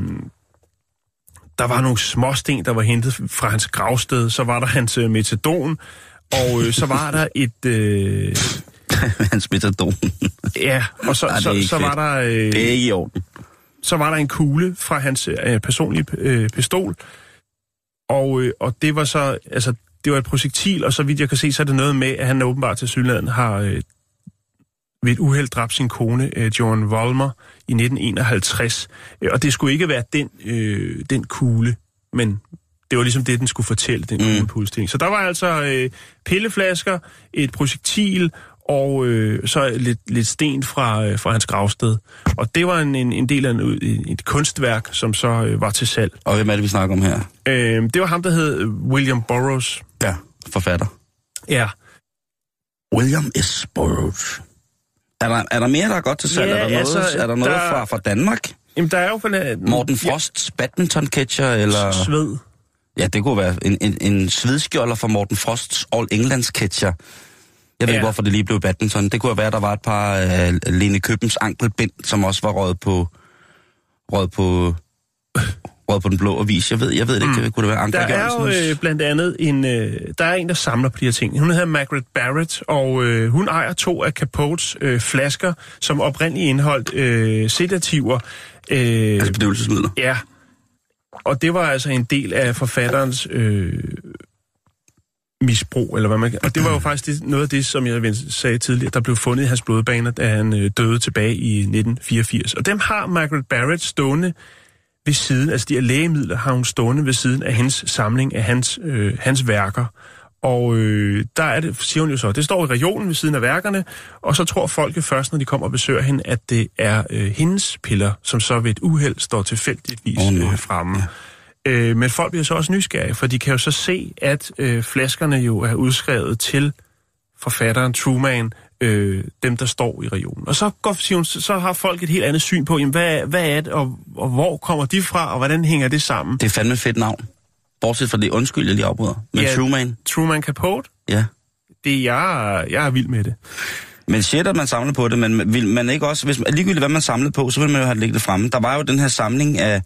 der var nogle småsten, der var hentet fra hans gravsted. Så var der hans øh, metadon, og øh, så var der et... Øh, hans metadon. ja, og så, Ej, så, så var der... Øh, det er ikke i orden. Så var der en kugle fra hans øh, personlige øh, pistol, og, øh, og det var så... Altså, det var et projektil, og så vidt jeg kan se, så er det noget med, at han åbenbart til Sydland har øh, ved et uheld dræbt sin kone, øh, Joan Volmer, i 1951. Øh, og det skulle ikke være den, øh, den kugle, men det var ligesom det, den skulle fortælle, den mm. impulsting. Så der var altså øh, pilleflasker, et projektil og øh, så lidt, lidt sten fra, øh, fra hans gravsted. Og det var en, en, en del af en, et kunstværk, som så øh, var til salg. Og hvem er det, vi snakker om her? Øh, det var ham, der hed William Burroughs. Ja, forfatter. Ja. William S. Burroughs. Er der, er der mere, der er godt til salg? Ja, er der noget, altså, er der noget der- fra, fra Danmark? Jamen, der er jo... For, Morten Frosts badminton-catcher, eller... Sved. Ja, det kunne være en, en, en svedskjolder fra Morten Frosts All Englands catcher. Jeg ved Ja. ikke, hvorfor det lige blev badminton. Det kunne være, der var et par uh, Lene Købens ankelbind, som også var røget på, røget på, røget på den blå avis. Jeg ved, jeg ved det ikke. Kunne det være Anker Der er jo øh, blandt andet en, øh, der er en, der samler på de her ting. Hun hedder Margaret Barrett, og øh, hun ejer to af Capotes øh, flasker, som oprindeligt indeholdt øh, sedativer. Øh, Altså bedøvelsesmidler. Ja, og det var altså en del af forfatterens øh, misbrug, eller hvad man. Og det var jo faktisk det, noget af det, som jeg sagde tidligere, der blev fundet i hans blodbaner, da han øh, døde tilbage i 1984. Og dem har Margaret Barrett stående ved siden, altså de her lægemidler har hun stående ved siden af hendes samling af hans, øh, hans værker. Og øh, der er det, siger hun jo så, det står i regionen ved siden af værkerne, og så tror folk først, når de kommer og besøger hende, at det er øh, hendes piller, som så ved et uheld står tilfældigvis øh, fremme. Øh, men folk bliver så også nysgerrige, for de kan jo så se, at øh, flaskerne jo er udskrevet til forfatteren Truman, øh, dem der står i regionen. Og så, går, siger hun, så har folk et helt andet syn på, jamen, hvad, hvad er det, og, og hvor kommer de fra, og hvordan hænger det sammen? Det er fandme fedt navn. Bortset fra det, undskyld, jeg lige afbryder. Men Ja. Truman, Truman Capote, ja. det er jeg, jeg er vild med det. Men shit, at man samler på det, men vil man ikke også, hvis ligegyldigt hvad man samlede på, så vil man jo have ligget fremme. Der var jo den her samling af,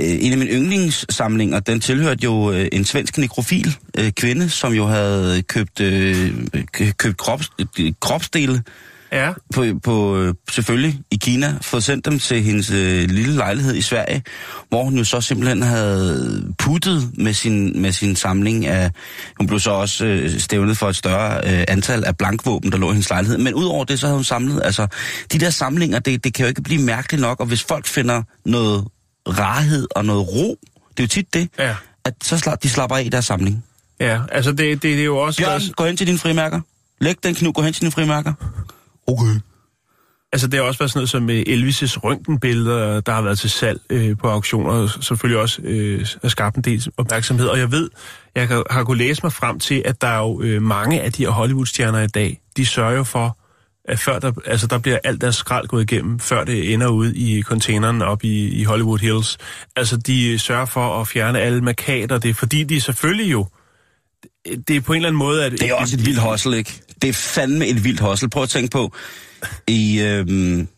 en af mine yndlingssamlinger, den tilhørte jo øh, en svensk nekrofil øh, kvinde, som jo havde købt, øh, kø- købt krops, øh, kropsdele Ja, på, på øh, selvfølgelig i Kina, fået sendt dem til hendes øh, lille lejlighed i Sverige, hvor hun jo så simpelthen havde puttet med sin, med sin samling af... Hun blev så også øh, stævnet for et større øh, antal af blankvåben, der lå i hendes lejlighed. Men udover det, så havde hun samlet... Altså, de der samlinger, det, det kan jo ikke blive mærkeligt nok, og hvis folk finder noget rarhed og noget ro, det er jo tit det, ja, at så slap, de slapper af i deres samling. ja. Altså, det, det, det er jo også... Bjørn, gå hen til dine frimærker. Læg den kniv, gå hen til dine frimærker. Okay. Altså, det har også været sådan noget som øh, Elvis' røntgenbilleder, der har været til salg øh, på auktioner, og selvfølgelig også øh, har skabt en del opmærksomhed. Og jeg ved, jeg kan, har kunnet læse mig frem til, at der er jo øh, mange af de her Hollywood-stjerner i dag, de sørger for, at før der, altså der bliver alt deres skrald gået igennem, før det ender ud i containeren op i, i Hollywood Hills. Altså, de sørger for at fjerne alle markader. Det er fordi, de selvfølgelig jo... Det er på en eller anden måde, at... Det er også et vildt hustle, ikke? Det er fandme et vildt hustle. Prøv at tænke på, i øhm,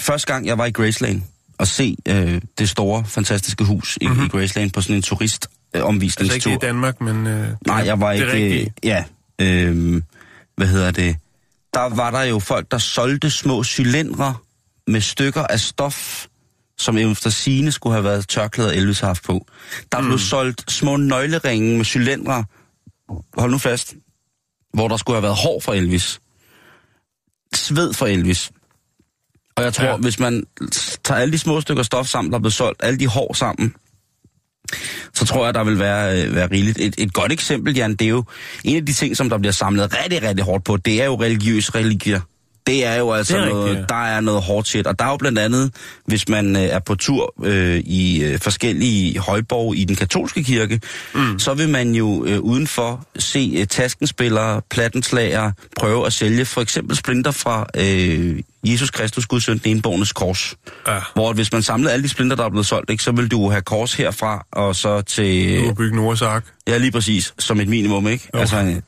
første gang jeg var i Graceland og se øh, det store, fantastiske hus i, mm-hmm. i Graceland på sådan en turistomvisningstur. Mhm. Altså ikke i Danmark, men... Øh, Nej, jeg var det ikke... rigtigt. ja, øh, hvad hedder det? Der var der jo folk, der solgte små cylindre med stykker af stof, som efter sine skulle have været tørklæder Elvis har haft på. Der mm. blev solgt små nøgleringe med cylindre, hold nu fast, hvor der skulle have været hår for Elvis. Sved for Elvis. Og jeg tror, Ja. hvis man tager alle de små stykker stof sammen, der er blevet solgt, alle de hår sammen, så tror jeg, der vil være, øh, være rigeligt. Et, et godt eksempel, Jan, det er jo en af de ting, som der bliver samlet rigtig, rigtig hårdt på, det er jo religiøse religier. Det er jo altså Det er noget, rigtigt, der er noget hårdt shit. Og der er jo blandt andet, hvis man øh, er på tur øh, i øh, forskellige højborg i den katolske kirke, mm. så vil man jo øh, udenfor se øh, taskenspillere, plattenslager prøve at sælge for eksempel splinter fra øh, Jesus Kristus, Guds søn, den enbornes kors. Ja. Hvor hvis man samlede alle de splinter, der er blevet solgt, ikke, så vil du have kors herfra, og så til... Du har bygget Noahs Ark, Ja, lige præcis, som et minimum, ikke? Jo. Altså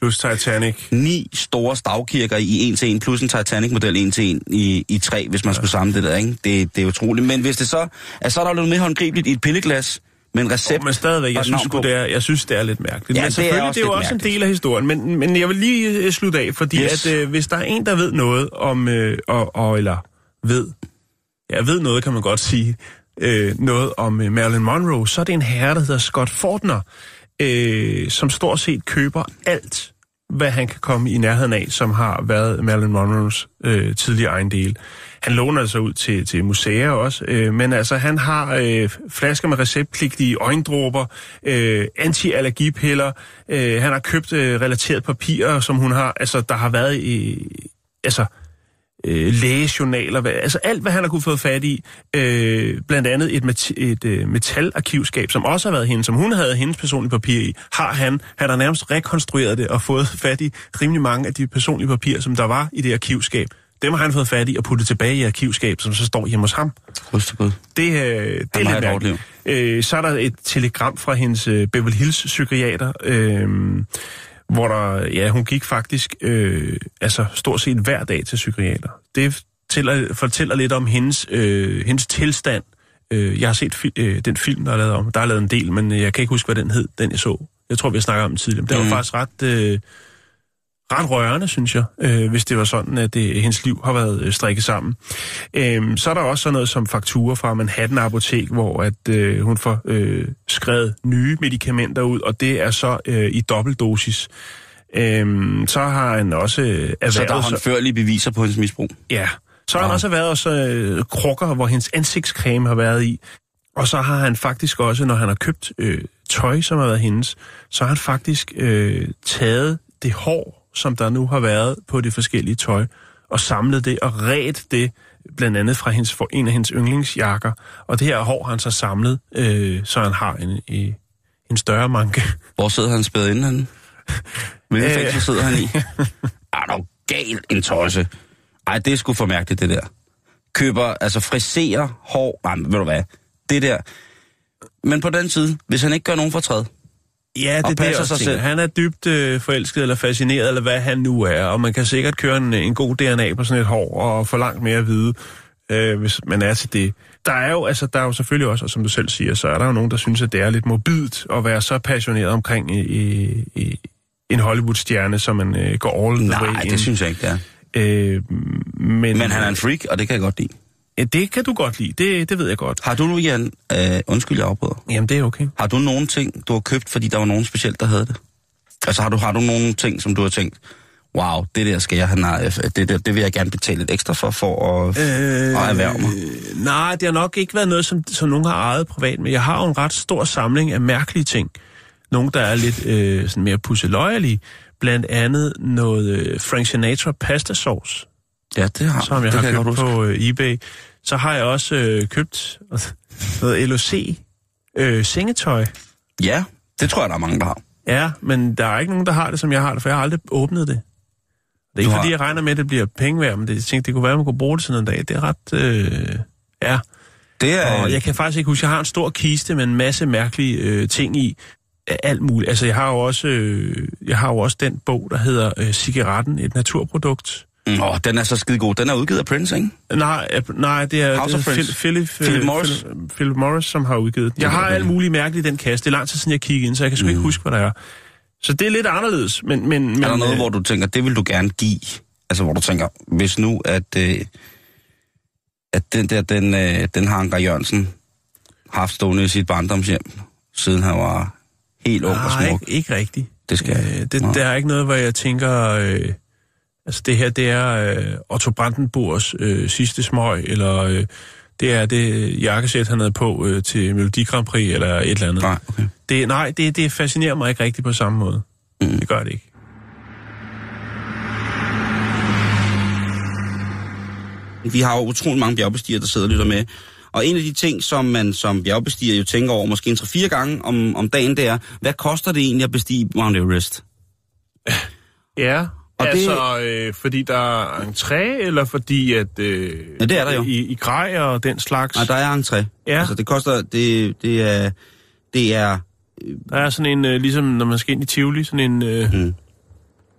plus Titanic. ni store stavkirker i en til en, plus en Titanic-model en til en i, i tre, hvis man ja. skulle samle det der, ikke? Det, det er utroligt. Men hvis det så... Altså, så er der jo noget mere håndgribeligt i et pilleglas med en recept. Oh, men stadigvæk, jeg synes, det er, jeg synes, det er lidt mærkeligt. Ja, men det er selvfølgelig, også det er jo også en del af historien. Men, men jeg vil lige øh, slutte af, fordi Yes. at, øh, hvis der er en, der ved noget om, øh, og, og, eller ved, ja, ved noget, kan man godt sige, øh, noget om øh, Marilyn Monroe, så er det en herre, der hedder Scott Fortner. øh, som stort set køber alt, hvad han kan komme i nærheden af, som har været Marilyn Monroes øh, tidligere ejendel. Han låner altså ud til, til museer også, øh, men altså han har øh, flasker med receptpligtige øjendråber, øh, antiallergipiller, øh, han har købt øh, relateret papirer, som hun har, altså der har været i, altså øh, lægejournaler, hvad, altså alt, hvad han har kunne få fat i. Øh, blandt andet et, met, et øh, metalarkivskab, som også har været hende, som hun havde hendes personlige papir i, har han, han har nærmest rekonstrueret det og fået fat i rimelig mange af de personlige papirer, som der var i det arkivskab. Dem har han fået fat i og puttet tilbage i arkivskab, som så står hjemme hos ham. Rystegud. Det, øh, det er lidt mærkeligt. Øh, så er der et telegram fra hendes øh, Beverly Hills psykiater, øh, hvor der, ja, hun gik faktisk øh, altså stort set hver dag til psykiater. Det fortæller, fortæller lidt om hendes, øh, hendes tilstand. Øh, jeg har set fi- øh, den film, der er lavet om. Der er lavet en del, men jeg kan ikke huske, hvad den hed, den jeg så. Jeg tror, vi har snakket om den tidligere. Men det var faktisk ret... Øh, ret rørende, synes jeg, øh, hvis det var sådan, at det, hendes liv har været øh, strikket sammen. Øh, så er der også sådan noget som fakturer fra Manhattan Apotek, hvor at øh, hun får øh, skrevet nye medicamenter ud, og det er så øh, i dobbeltdosis. Øh, så har han også øh, erhvervet... Så der er sig- håndførlige beviser på hendes misbrug. Ja. Så har han Nå. også været også øh, krukker, hvor hendes ansigtscreme har været i. Og så har han faktisk også, når han har købt øh, tøj, som har været hendes, så har han faktisk øh, taget det hår, som der nu har været på det forskellige tøj, og samlet det og ret det, blandt andet fra hendes, for en af hendes yndlingsjakker. Og det her hår har han så samlet, øh, så han har en, en, en større manke. Hvor sidder han spædet inde henne? Hvilket Øh. fængsel sidder han i? Er du gal en tosse? Ej, det er sgu for mærkeligt, det der. Køber, altså friserer hår. Ej, men ved du hvad? Det der. Men på den side, hvis han ikke gør nogen fortræd, Ja, det Og det, passer også sig selv. Han er dybt øh, forelsket eller fascineret, eller hvad han nu er, og man kan sikkert køre en, en god DNA på sådan et hår og få langt mere at vide, øh, hvis man er til det. Der er jo, altså, der er jo selvfølgelig også, og som du selv siger, så er der jo nogen, der synes, at det er lidt morbidt at være så passioneret omkring i, i, i en Hollywood-stjerne, som man øh, går all the way nej, in. det synes jeg ikke, det er. Øh, men, Men han er en freak, og det kan jeg godt lide. Ja, det kan du godt lide, det, det ved jeg godt. Har du nu, Jan, øh, undskyld, jeg afbryder. Jamen, det er okay. Har du nogen ting, du har købt, fordi der var nogen specielt, der havde det? Altså har du, har du nogen ting, som du har tænkt, wow, det der skal jeg have, nej, det, der, det vil jeg gerne betale lidt ekstra for, for at, øh, at erhverve mig? Nej, det har nok ikke været noget, som, som nogen har ejet privat, men jeg har jo en ret stor samling af mærkelige ting. Nogle, der er lidt øh, sådan mere pusseløjelige. Blandt andet noget øh, Frank Sinatra pasta sauce, Ja, det har som jeg det har købt huske. på øh, eBay. Så har jeg også øh, købt noget LOC øh, sengetøj. Ja, det tror jeg, der er mange, der har. Ja, men der er ikke nogen, der har det, som jeg har det, for jeg har aldrig åbnet det. Det er ikke, har- fordi jeg regner med, at det bliver penge værd, men det, jeg tænkte, det kunne være, at man kunne bruge det sådan en dag. Det er ret... Øh, ja, Det er, og jeg kan faktisk ikke huske, jeg har en stor kiste med en masse mærkelige øh, ting i. Alt muligt. Altså, jeg har jo også, øh, jeg har jo også den bog, der hedder øh, Cigaretten, et naturprodukt. Mm, åh, den er så skide god. Den er udgivet af Prince, ikke? Nej, øh, nej det er, House det er Friends. Philip, Philip, Philip Morris. Philip, Philip Morris, som har udgivet den. Jeg har alt muligt mærkeligt i den kasse. Det er lang tid siden, jeg kiggede ind, så jeg kan sgu mm. ikke huske, hvad der er. Så det er lidt anderledes, men... men, men Er der noget, øh, hvor du tænker, det vil du gerne give? Altså, hvor du tænker, hvis nu, at, øh, at den der, den, øh, den har Anker Jørgensen haft stående i sit barndomshjem, siden han var helt ung og Nej, smuk. ikke, ikke rigtigt. Det skal Øh, det, Nå. der er ikke noget, hvor jeg tænker... Øh, altså det her, det er øh, Otto Brandenburgs øh, sidste smøg, eller øh, det er det jakkesæt, han havde på øh, til Melodi Grand Prix, eller et eller andet. Nej, okay. Det, nej, det, det fascinerer mig ikke rigtigt på samme måde. Mm. Det gør det ikke. Vi har jo utrolig mange bjergbestigere, der sidder og lytter med. Og en af de ting, som man som bjergbestiger jo tænker over måske en 3-4 gange om, om dagen, det er, hvad koster det egentlig at bestige Mount Everest? Ja, Og og det- altså, øh, fordi der er entré, eller fordi at... Øh, Ja, det er der jo. I, i grej og den slags. Nej, der er entré. Ja. Altså, det koster, det, det er, det er, Der er sådan en, øh, ligesom når man skal ind i Tivoli, sådan en... Øh, Mm.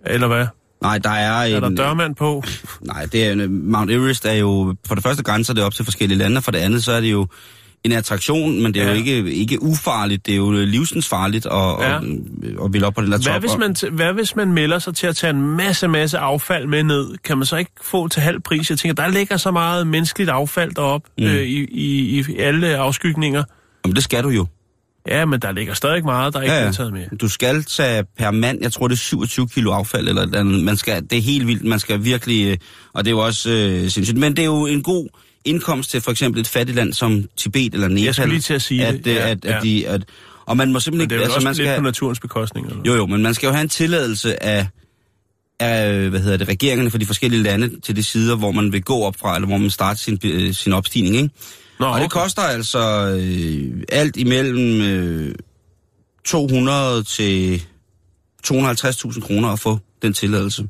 Eller hvad? nej, der er en... Er der dørmand på? Nej, det er, Mount Everest er jo, for det første grænser det op til forskellige lande, og for det andet, så er det jo en attraktion, men det er ja. jo ikke, ikke ufarligt, det er jo livsensfarligt at, Ja. og, og ville op på den der top. Hvad hvis, man, t- hvad hvis man melder sig til at tage en masse, masse affald med ned? Kan man så ikke få til halv pris? Jeg tænker, der ligger så meget menneskeligt affald derop mm. øh, i, i, i alle afskygninger. Jamen, det skal du jo. Ja, men der ligger stadig meget, der ikke Ja, ja, er taget med. Du skal tage per mand, jeg tror det er 27 kilo affald, eller. Man skal, det er helt vildt, man skal virkelig, øh, og det er jo også øh, sindssygt. Men det er jo en god indkomst til for eksempel et fattigt land som Tibet eller Nepal. Jeg skulle lige til at sige at, det. øh, Ja, at, at, ja. de, at, og man må simpelthen Men det er ikke, jo altså også man lidt skal, på naturens bekostning. Eller? jo jo, men man skal jo have en tilladelse af, af hvad hedder det, regeringerne for de forskellige lande til de sider, hvor man vil gå op fra, eller hvor man starter sin, øh, sin opstigning, ikke? Nå, Og det koster altså øh, alt imellem øh, 200 til 250.000 kroner at få den tilladelse.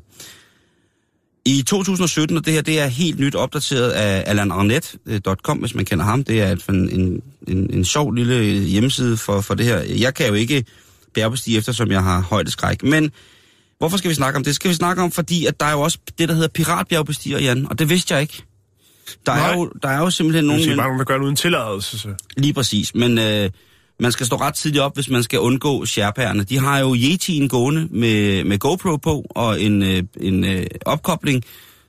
I 2017, og det her det er helt nyt opdateret af alanarnet.com, hvis man kender ham. Det er et, en, en, en, en sjov lille hjemmeside for, for det her. Jeg kan jo ikke bjergbestige, eftersom jeg har højdeskræk. Men hvorfor skal vi snakke om det? Skal vi snakke om, fordi at der er jo også det, der hedder piratbjergbestiger, Jan, og det vidste jeg ikke. Der er, Nej. jo, der er jo simpelthen Det nogen... sige, men- bare nogen, der gør det uden tilladelse. Så. Lige præcis, men øh, man skal stå ret tidligt op, hvis man skal undgå sherpaerne. De har jo Yeti'en gående med, med GoPro på og en, øh, en øh, opkobling,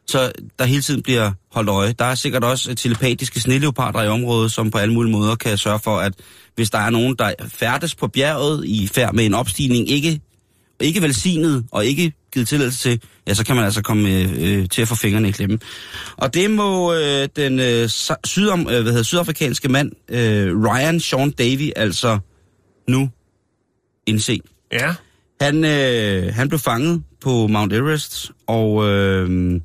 så der hele tiden bliver holdt øje. Der er sikkert også øh, telepatiske sneleoparder i området, som på alle mulige måder kan sørge for, at hvis der er nogen, der færdes på bjerget i færd med en opstigning, ikke, ikke velsignet og ikke givet tilladelse til, ja, så kan man altså komme øh, øh, til at få fingrene i klemme. Og det må øh, den øh, sydam, øh, hvad hedder, sydafrikanske mand, øh, Ryan Sean Davy, altså nu indse. Ja. Han, øh, han blev fanget på Mount Everest, og øh,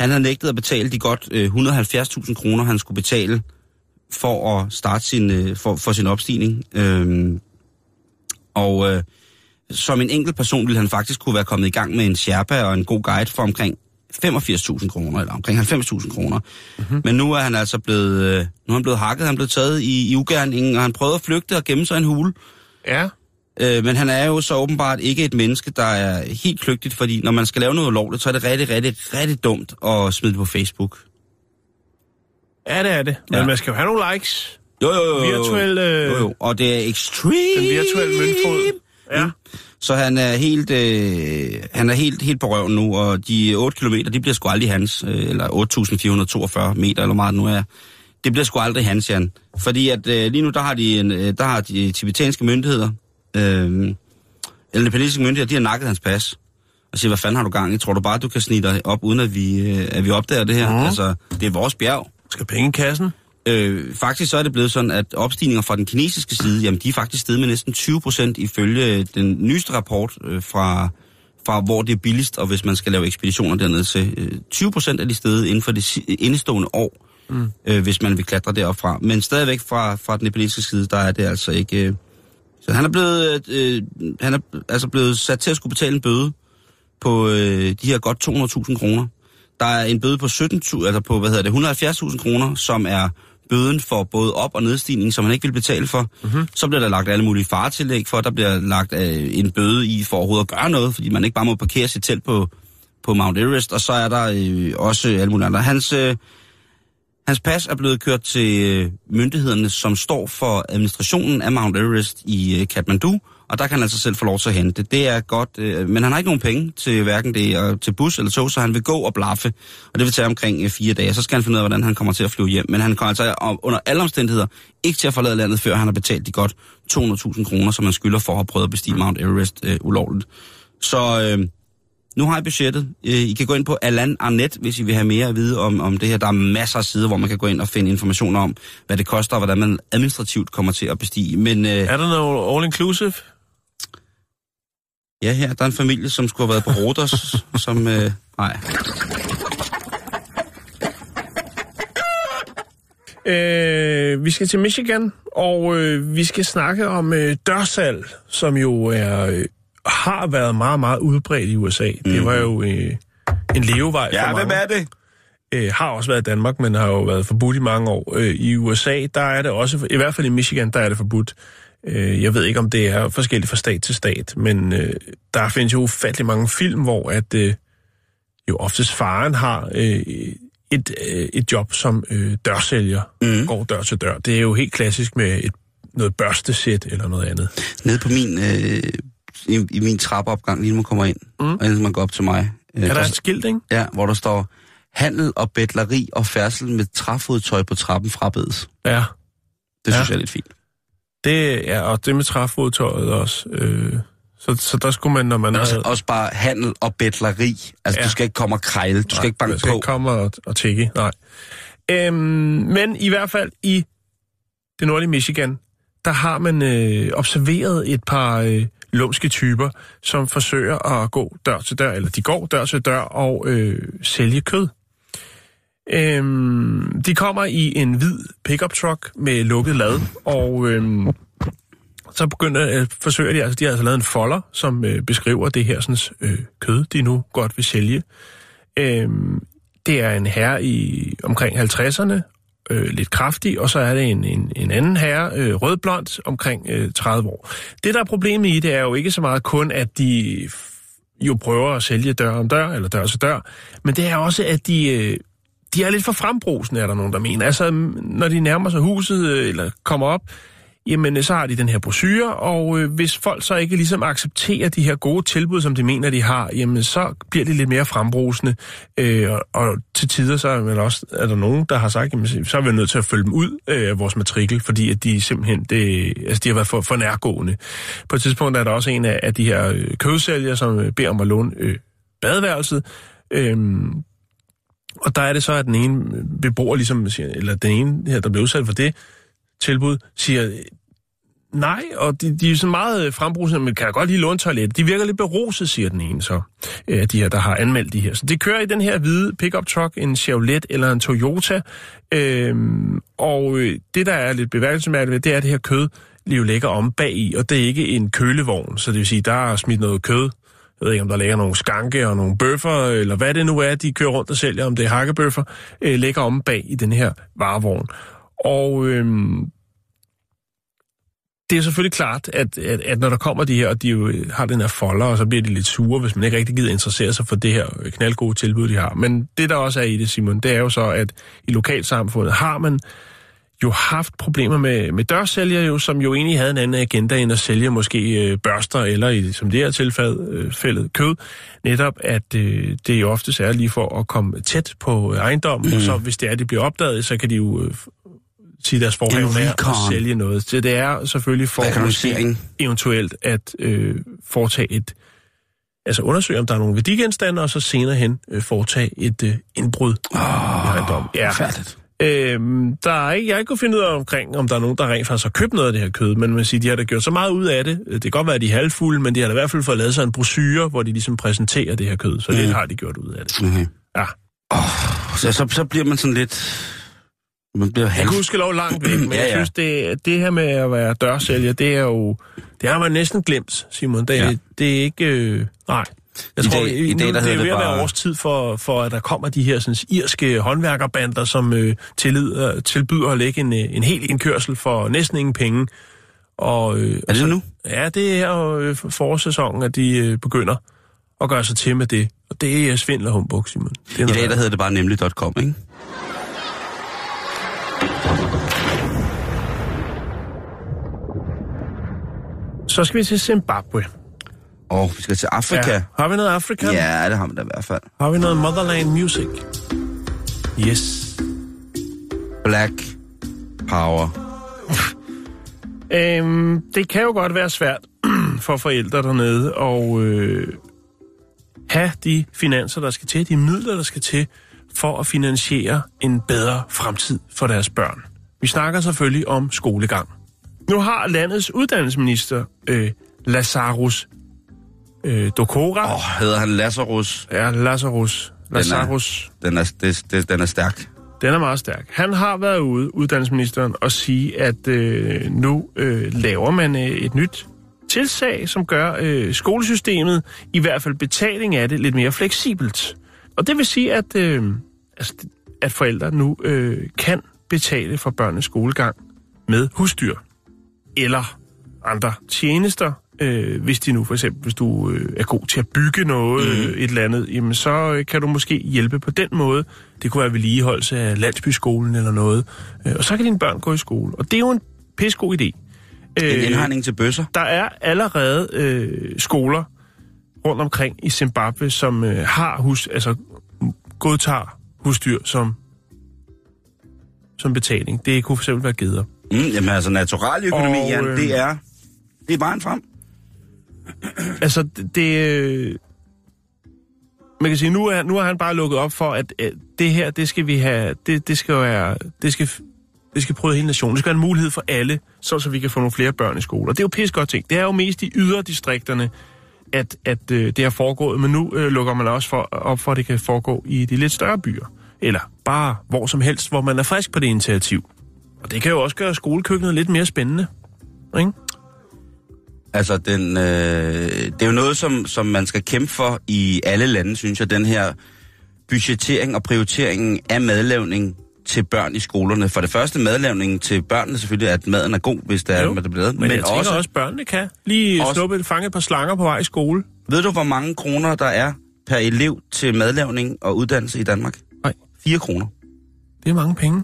han havde nægtet at betale de godt øh, 170.000 kroner, han skulle betale for at starte sin, øh, for, for sin opstigning. Øh, og øh, som en enkelt person ville han faktisk kunne være kommet i gang med en Sherpa og en god guide for omkring 85.000 kroner, eller omkring 90.000 kroner. Mm-hmm. Men nu er han altså blevet, øh, nu er han blevet hakket, han er blevet taget i, i ugerningen, og han prøvede at flygte og gemme sig i en hule. Ja. Øh, men han er jo så åbenbart ikke et menneske, der er helt kløgtigt, fordi når man skal lave noget ulovligt, så er det rigtig, rigtig, rigtig dumt at smide det på Facebook. Ja, det er det. Men Ja. man skal jo have nogle likes. Jo, jo, jo. jo. Virtuel, øh, Jo, jo. Og det er extreme. Den virtuelle møntfod. Ja. Så han er helt, øh, han er helt, helt på røven nu, og de 8 kilometer, de bliver sgu aldrig hans, øh, eller 8.442 meter, eller meget nu er. Det bliver sgu aldrig hans, Jan. Fordi at øh, lige nu, der har de, en, øh, der har de tibetanske myndigheder, øh, eller de nepalesiske myndigheder, de har nakket hans pas. Og siger, hvad fanden har du gang i? Tror du bare, du kan snige dig op, uden at vi, øh, at vi opdager det her? Mhm. Altså, det er vores bjerg. Skal penge i kassen? Øh, faktisk så er det blevet sådan, at opstigninger fra den kinesiske side, jamen de er faktisk steget med næsten 20 procent ifølge den nyeste rapport øh, fra, fra, hvor det er billigst, og hvis man skal lave ekspeditioner dernede til. Øh, 20 procent er de steget inden for det indestående år, mm. øh, hvis man vil klatre derop fra. Men stadigvæk fra, fra den nepalesiske side, der er det altså ikke... Øh, så han er blevet, øh, han er altså blevet sat til at skulle betale en bøde på øh, de her godt 200.000 kroner. Der er en bøde på 17.000, altså på, hvad hedder det, 170.000 kroner, som er bøden for både op- og nedstigning, som man ikke vil betale for. Mm-hmm. Så bliver der lagt alle mulige faretillæg for, der bliver lagt øh, en bøde i for overhovedet at gøre noget, fordi man ikke bare må parkere sit telt på, på Mount Everest, og så er der øh, også alle mulige andre. Hans, øh, hans pas er blevet kørt til øh, myndighederne, som står for administrationen af Mount Everest i øh, Kathmandu, og der kan han altså selv få lov til at hente det. Det er godt, øh, men han har ikke nogen penge til hverken det og til bus eller tog, så han vil gå og blaffe, og det vil tage omkring øh, fire dage. Så skal han finde ud af, hvordan han kommer til at flyve hjem. Men han kommer altså om- under alle omstændigheder ikke til at forlade landet, før han har betalt de godt 200.000 kroner, som han skylder for at have prøvet at bestige Mount Everest øh, ulovligt. Så øh, nu har jeg budgettet. Øh, I kan gå ind på Alan Arnett, hvis I vil have mere at vide om, om det her. Der er masser af sider, hvor man kan gå ind og finde information om, hvad det koster, og hvordan man administrativt kommer til at bestige. Men øh, Er der noget all-inclusive? Ja, her der er en familie, som skulle have været på Rodos, som... Øh, nej. Øh, vi skal til Michigan, og øh, vi skal snakke om øh, dørsalg, som jo er, øh, har været meget, meget udbredt i USA. Mm. Det var jo øh, en levevej for mange. det? øh, har også været i Danmark, men har jo været forbudt i mange år. Øh, I USA, der er det også, i hvert fald i Michigan, der er det forbudt. Øh, jeg ved ikke, om det er forskelligt fra stat til stat, men øh, der findes jo ufattelig mange film, hvor at øh, jo oftest faren har øh, et, øh, et job som øh, dørsælger, mm. går dør til dør. Det er jo helt klassisk med et, noget børstesæt eller noget andet. Nede på min... Øh, i, i min trappeopgang, lige når man kommer ind, mm. og inden man går op til mig. Øh, Er der der- et skilt, ikke? Ja, hvor der står, handel og betleri og færdsel med træfodtøj på trappen frabedes. Ja. Det synes Ja. jeg er lidt fint. Det er, og det med træfodtøjet også. Øh, så, så der skulle man, når man også, havde... også bare handel og betleri. Altså, ja. Du skal ikke komme og krejle. Du skal ikke banke jeg skal på. ikke komme og, og tække, nej. Øhm, men i hvert fald i det nordlige Michigan, der har man øh, observeret et par øh, lumske typer, som forsøger at gå dør til dør, eller de går dør til dør og øh, sælge kød. Øhm, de kommer i en hvid pickup truck med lukket lad, og øhm, så begynder øh, forsøger de, altså de har altså lavet en folder, som øh, beskriver det her sådan, øh, kød, de nu godt vil sælge. Øhm, det er en herre i omkring 50'erne, øh, lidt kraftig, og så er det en, en, en anden herre, øh, rødblond, omkring øh, 30 år. Det, der er problemet i det, er jo ikke så meget kun, at de jo prøver at sælge dør om dør, eller dør til dør, men det er også, at de, øh, de er lidt for frembrusende, er der nogen, der mener. Altså, når de nærmer sig huset, øh, eller kommer op, jamen øh, så har de den her brochure, og øh, hvis folk så ikke ligesom accepterer de her gode tilbud, som de mener, de har, jamen så bliver de lidt mere frembrusende, øh, og, og til tider så er, vel også, er der nogen, der har sagt, jamen, så er vi nødt til at følge dem ud øh, af vores matrikel, fordi at de simpelthen, det, altså de har været for, for nærgående. På et tidspunkt er der også en af, af de her øh, kødsælgere, som øh, beder om at låne øh, badeværelset, øh, og der er det så, at den ene beboer, ligesom, siger, eller den ene her, der blev udsat for det tilbud, siger, nej, og de, de er så meget øh, frembrusende, men kan jeg godt lige låne toilet. De virker lidt beruset, siger den ene så, øh, de her, der har anmeldt de her. Så de kører i den her hvide pickup truck, en Chevrolet eller en Toyota, øhm, og øh, det, der er lidt beværkelsesmærkeligt ved, det er, at det her kød lige ligger om bag i, og det er ikke en kølevogn, så det vil sige, der er smidt noget kød jeg ved ikke, om der ligger nogle skanke og nogle bøffer, eller hvad det nu er, de kører rundt og sælger, om det er hakkebøffer, øh, ligger om bag i den her varevogn. Og øhm, det er selvfølgelig klart, at, at, at når der kommer de her, og de jo øh, har den her folder, og så bliver de lidt sure, hvis man ikke rigtig gider interessere sig for det her øh, knaldgode tilbud, de har. Men det, der også er i det, Simon, det er jo så, at i lokalsamfundet har man jo haft problemer med, med dørsælgere, jo, som jo egentlig havde en anden agenda end at sælge måske øh, børster, eller i, som det her tilfælde, øh, fældet kød. Netop, at øh, det jo oftest er lige for at komme tæt på ejendommen, mm. og så hvis det er, det bliver opdaget, så kan de jo øh, sige deres forhæv med at sælge noget. Så det er selvfølgelig for eventuelt at øh, foretage et altså undersøge, om der er nogle værdigenstande, og så senere hen øh, foretage et øh, indbrud oh, i ejendommen. Ja. Færdigt. Øhm, der er ikke, jeg ikke kunnet finde ud af omkring, om der er nogen, der rent faktisk har købt noget af det her kød, men man siger, de har da gjort så meget ud af det. Det kan godt være, at de er halvfulde, men de har da i hvert fald fået lavet sig en brochure, hvor de ligesom præsenterer det her kød, så mm. det har de gjort ud af det. Okay. Ja. Så, så, så bliver man sådan lidt... Man bliver Jeg halv... kan huske lov langt væk, men Ja, ja, jeg synes, det, det her med at være dørsælger, det er jo... Det har man næsten glemt, Simon. Det. Ja. det er ikke... Øh, nej. Jeg I tror, dag- i nu, dag, der det er jo det ved at være bare- årstid for, for, at der kommer de her sådan, irske håndværkerbander, som øh, tilbyder, tilbyder at lægge en, øh, en hel indkørsel for næsten ingen penge. Og, øh, Er det og nu? Ja, det er jo øh, forårssæsonen, at de øh, begynder at gøre sig til med det. Og det er svindel og humbug, Simon. Det er I dag, der hedder det bare nemlig.com, ikke? Så skal vi til Zimbabwe. Og vi skal til Afrika. Ja. Har vi noget Afrika? Ja, det har man da i hvert fald. Har vi noget Motherland Music? Yes. Black Power. Øhm, det kan jo godt være svært for forældre dernede at øh, have de finanser, der skal til, de midler, der skal til, for at finansiere en bedre fremtid for deres børn. Vi snakker selvfølgelig om skolegang. Nu har landets uddannelsesminister, øh, Lazarus øh, Dokora, Åh, oh, hedder han Lazarus. ja, Lazarus, Lazarus, Den er, det, det, den er stærk. Den er meget stærk. Han har været ude, uddannelsesministeren, og sige, at øh, nu øh, laver man øh, et nyt tilsag, som gør øh, skolesystemet, i hvert fald betaling af det, lidt mere fleksibelt. Og det vil sige, at, øh, altså, at forældre nu øh, kan betale for børnenes skolegang med husdyr eller andre tjenester, øh, hvis de nu for eksempel, hvis du øh, er god til at bygge noget, mm. øh, et eller andet, jamen så øh, kan du måske hjælpe på den måde. Det kunne være vedligeholdelse af landsbyskolen eller noget. Øh, og så kan dine børn gå i skole. Og det er jo en pissegod idé. En indhegning til bøsser. Der er allerede øh, skoler rundt omkring i Zimbabwe, som øh, har hus, altså godtager husdyr som, som betaling. Det kunne for eksempel være geder. Mm, jamen altså, naturaløkonomi, Og, Jan, øh, det er, det er vejen frem. Altså, det... det man kan sige, nu er, nu er han bare lukket op for, at, at det her, det skal vi have, det, det skal være, det skal, det skal prøve hele nationen. Det skal være en mulighed for alle, så, så vi kan få nogle flere børn i skole. Og det er jo pisse godt ting. Det er jo mest i yderdistrikterne, at, at øh, det har foregået, men nu øh, lukker man også for, op for, at det kan foregå i de lidt større byer. Eller bare hvor som helst, hvor man er frisk på det initiativ. Og det kan jo også gøre skolekøkkenet lidt mere spændende. Ikke? Altså, den, øh, det er jo noget, som, som man skal kæmpe for i alle lande, synes jeg, den her budgettering og prioritering af madlavning til børn i skolerne. For det første madlavning til børnene selvfølgelig, at maden er god, hvis det er, Jo, at det bliver lavet. Men, men jeg også, også, børnene kan lige Også- snuppe et fange et par slanger på vej i skole. Ved du, hvor mange kroner der er per elev til madlavning og uddannelse i Danmark? Nej. 4 kroner. Det er mange penge.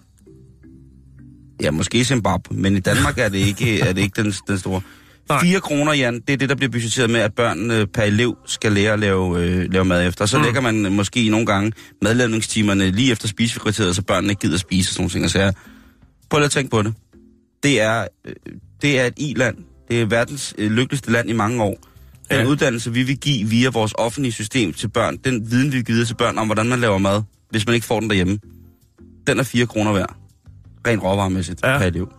Ja, måske i Zimbabwe, men i Danmark er det ikke, er det ikke den, den store. Nej. 4 kroner, Jan, det er det, der bliver budgetteret med, at børnene per elev skal lære at lave, øh, lave mad efter. Så mm. lægger man måske nogle gange madlavningstimerne lige efter spisefrikvarteret, så børnene ikke gider spise og sådan nogle ting. Og så jeg, prøv lige at tænke på det. Det er, øh, det er et i-land. Det er verdens øh, lykkeligste land i mange år. Den Ja. uddannelse, vi vil give via vores offentlige system til børn, den viden, vi vil give til børn om, hvordan man laver mad, hvis man ikke får den derhjemme, den er 4 kroner værd. Rent råvaremæssigt ja. per elev.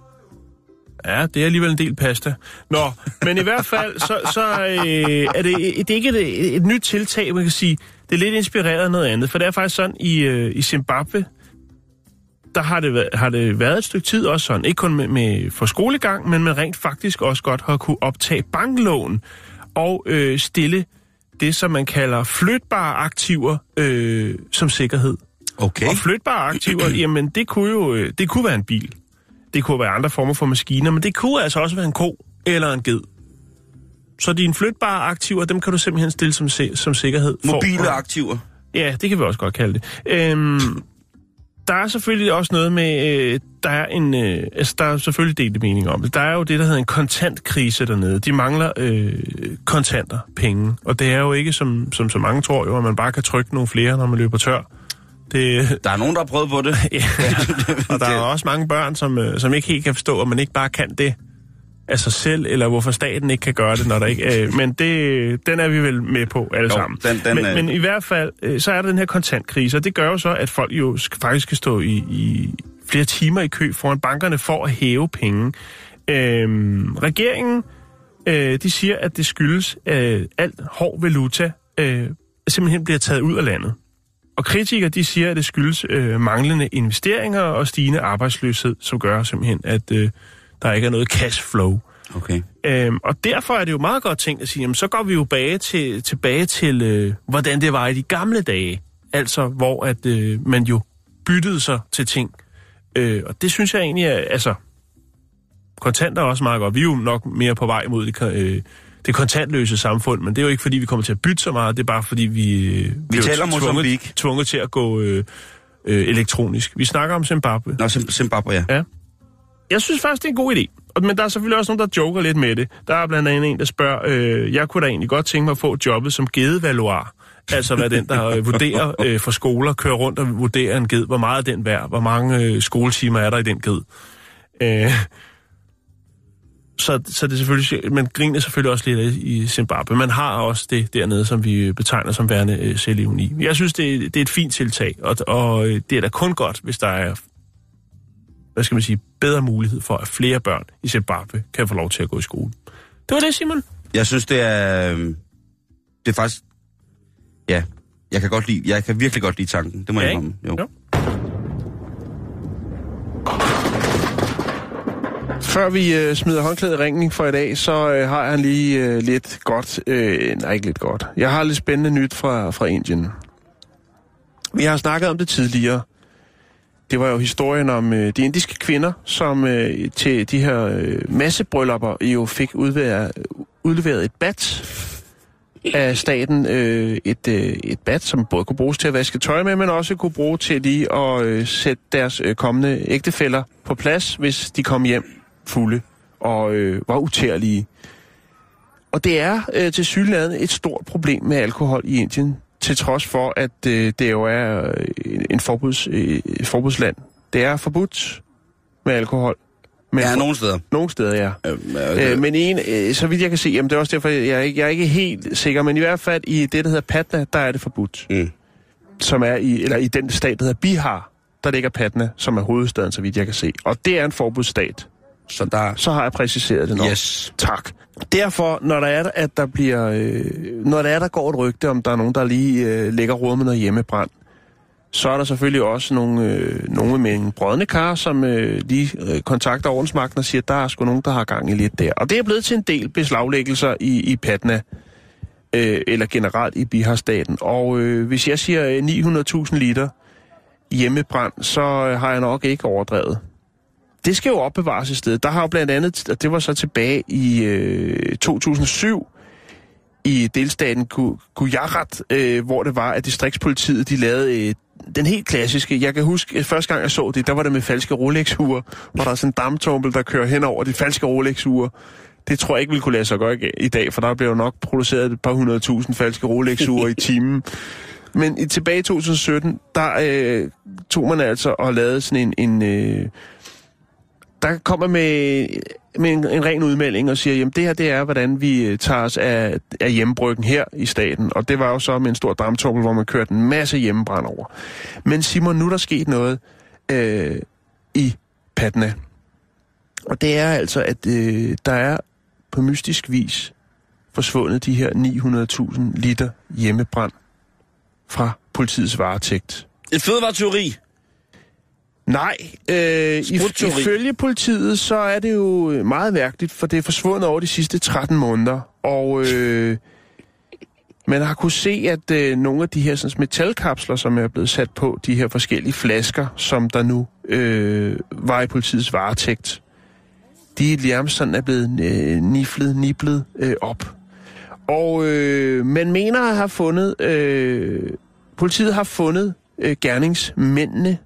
Ja, det er alligevel en del pasta. Nå, men i hvert fald, så, så øh, er det, det er ikke et, et nyt tiltag, man kan sige. Det er lidt inspireret af noget andet, for det er faktisk sådan, i, øh, i Zimbabwe, der har det, har det været et stykke tid også sådan, ikke kun med, med for skolegang, men med rent faktisk også godt har kunne optage banklån og øh, stille det, som man kalder flytbare aktiver øh, som sikkerhed. Okay. Og flytbare aktiver, jamen det kunne jo øh, det kunne være en bil. Det kunne være andre former for maskiner, men det kunne altså også være en ko eller en ged. Så dine flytbare aktiver, dem kan du simpelthen stille som, som sikkerhed. for- Mobile aktiver. Ja, det kan vi også godt kalde det. Øhm, der er selvfølgelig også noget med, øh, der er en, øh, altså der er selvfølgelig delte mening om det. Der er jo det, der hedder en kontantkrise dernede. De mangler øh, kontanter, penge. Og det er jo ikke, som, som så mange tror jo, at man bare kan trykke nogle flere, når man løber tør. Det, Der er nogen, der har prøvet på det. ja. og der er også mange børn, som, øh, som ikke helt kan forstå, at man ikke bare kan det af sig selv, eller hvorfor staten ikke kan gøre det, når der ikke... Øh, men det, den er vi vel med på alle Jo, sammen. den- den men, er- men i hvert fald, øh, så er der den her kontantkrise, og det gør jo så, at folk jo sk- faktisk skal stå i, i flere timer i kø foran bankerne for at hæve penge. Øhm, regeringen, øh, de siger, at det skyldes, at alt hård valuta øh, simpelthen bliver taget ud af landet. Og kritikere, de siger, at det skyldes øh, manglende investeringer og stigende arbejdsløshed, som gør simpelthen, at øh, der ikke er noget cash flow. Okay. Øhm, og derfor er det jo meget godt tænkt at sige, jamen, så går vi jo bage til, tilbage til, øh, hvordan det var i de gamle dage. Altså, hvor at øh, man jo byttede sig til ting. Øh, og det synes jeg egentlig er, altså, kontanter er også meget godt. Vi er jo nok mere på vej mod det, øh, det kontantløse samfund, men det er jo ikke, fordi vi kommer til at bytte så meget, det er bare, fordi vi, øh, vi jo taler tvunget, Mozambique. tvunget til at gå øh, øh, elektronisk. Vi snakker om Zimbabwe. Nå, Zim- Zimbabwe, ja. Ja. Jeg synes faktisk, det er en god idé. Men der er selvfølgelig også nogen, der joker lidt med det. Der er blandt andet en, der spørger, øh, jeg kunne da egentlig godt tænke mig at få jobbet som gedevaluar. Altså hvad den, der øh, vurderer øh, for skoler, kører rundt og vurderer en ged. Hvor meget er den værd? Hvor mange øh, skoletimer er der i den ged? Øh, så, så det er selvfølgelig, man griner selvfølgelig også lidt i Zimbabwe. Man har også det dernede, som vi betegner som værende øh, selvivni. Jeg synes, det, er- det er et fint tiltag, og, og øh, det er da kun godt, hvis der er hvad skal man sige, bedre mulighed for, at flere børn i Zimbabwe kan få lov til at gå i skole. Det var det, Simon. Jeg synes, det er... øh, Det er faktisk... Ja, jeg kan godt lide... Jeg kan virkelig godt lide tanken. Det må Ja, jeg indrømme. Jo. Jo. Før vi øh, smider håndklædet i ringen for i dag, så øh, har jeg lige øh, lidt godt, øh, nej ikke lidt godt, jeg har lidt spændende nyt fra, fra Indien. Vi har snakket om det tidligere. Det var jo historien om øh, de indiske kvinder, som øh, til de her øh, massebryllupper jo fik udleveret, udleveret et bat af staten. Øh, et, øh, et bat, som både kunne bruges til at vaske tøj med, men også kunne bruge til lige at øh, sætte deres øh, kommende ægtefæller på plads, hvis de kom hjem fulde og øh, var utærlige. Og det er øh, til synligheden et stort problem med alkohol i Indien, til trods for, at øh, det jo er øh, en forbuds, øh, et forbudsland. Det er forbudt med alkohol, Men Ja, nogle steder. Nogle steder, ja. Øh, Øh, men en, øh, så vidt jeg kan se, jamen det er også derfor, jeg er, ikke, jeg er ikke helt sikker, men i hvert fald i det, der hedder Patna, der er det forbudt. Mm. Som er i, eller i den stat, der hedder Bihar, der ligger Patna, som er hovedstaden, så vidt jeg kan se. Og det er en forbudsstat. Så der... Så har jeg præciseret det nok. Yes. Tak. Derfor, når der er, at der bliver, øh, når der er, der går et rygte, om der er nogen, der lige øh, lægger råd med noget hjemmebrand, så er der selvfølgelig også nogle, øh, nogle med en brødne kar, som øh, lige øh, kontakter ordensmagten og siger, at der er sgu nogen, der har gang i lidt der. Og det er blevet til en del beslaglæggelser i, i Patna, øh, eller generelt i Bihar-staten. Og øh, hvis jeg siger øh, 900.000 liter hjemmebrand, så øh, har jeg nok ikke overdrevet. Det skal jo opbevares et sted. Der har jo blandt andet, og det var så tilbage i øh, 2007, i delstaten Gujarat, øh, hvor det var, at distriktspolitiet de lavede øh, den helt klassiske. Jeg kan huske, at første gang jeg så det, der var det med falske Rolex-ure, hvor der er sådan en damptumpel, der kører hen over de falske Rolex-ure. Det tror jeg ikke ville kunne lade sig gøre i- dag, for der bliver jo nok produceret et par hundredtusind falske Rolex-ure i timen. Men i, tilbage i 2017, der øh, tog man altså og lavede sådan en... en øh, der kommer med, med en, en ren udmelding og siger, jamen det her det er, hvordan vi øh, tager os af, af hjembryggen her i staten. Og det var jo så med en stor damptummel, hvor man kørte en masse hjemmebrand over. Men Simon, nu er der sket noget øh, i Patna. Og det er altså, at øh, der er på mystisk vis forsvundet de her 900.000 liter hjemmebrand fra politiets varetægt. Et fødevareteori. Nej, øh, Sprutteori. ifølge politiet, så er det jo meget mærkeligt, for det er forsvundet over de sidste 13 måneder. Og øh, man har kunne se, at øh, nogle af de her sådan, metalkapsler, som er blevet sat på, de her forskellige flasker, som der nu øh, var i politiets varetægt, de nærmest sådan er blevet øh, niflet, niblet øh, op. Og øh, man mener at have fundet, øh, politiet har fundet øh, gerningsmændene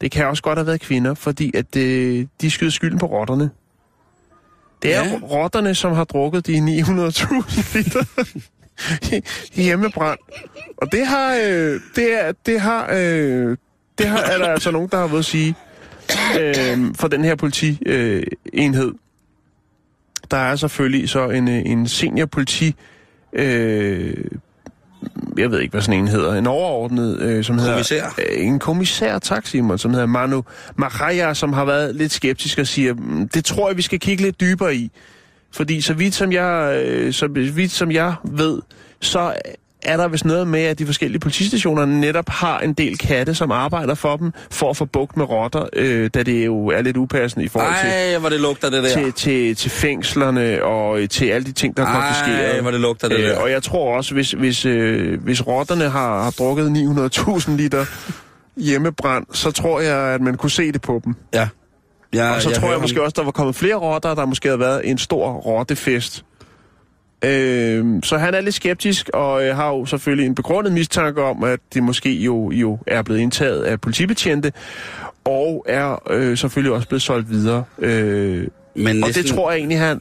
det kan også godt have været kvinder, fordi at øh, de skyder skylden på rotterne. Det er Ja. rotterne, som har drukket de 900.000 liter hjemmebrand. Og det har, øh, det er, det har, øh, det har, er der altså nogen, der har ved at sige øh, for den her politienhed. Øh, enhed. der er selvfølgelig så en, øh, en senior politi øh, jeg ved ikke, hvad sådan en hedder, en overordnet, øh, som Kommissær. hedder... Øh, en kommissær, tak Simon, som hedder Manu Mahaja, som har været lidt skeptisk og siger, "Mm, det tror jeg, vi skal kigge lidt dybere i. Fordi så vidt som jeg, øh, så vidt som jeg ved, så er der vist noget med, at de forskellige politistationer netop har en del katte, som arbejder for dem, for at få bugt med rotter, øh, da det jo er lidt upassende i forhold til Ej, hvor det lugter det der. til, til, til fængslerne og øh, til alle de ting, der er konfiskeret. Ej, hvor det lugter det Øh, der. og jeg tror også, hvis, hvis, øh, hvis rotterne har, har drukket 900.000 liter hjemmebrand, så tror jeg, at man kunne se det på dem. Ja. ja Og så tror hører jeg måske også, der var kommet flere rotter, der måske havde været en stor rottefest. Øh, så han er lidt skeptisk, og øh, har jo selvfølgelig en begrundet mistanke om, at det måske jo, jo er blevet indtaget af politibetjente, og er øh, selvfølgelig også blevet solgt videre. Øh, Men og næsten, det tror jeg egentlig, han...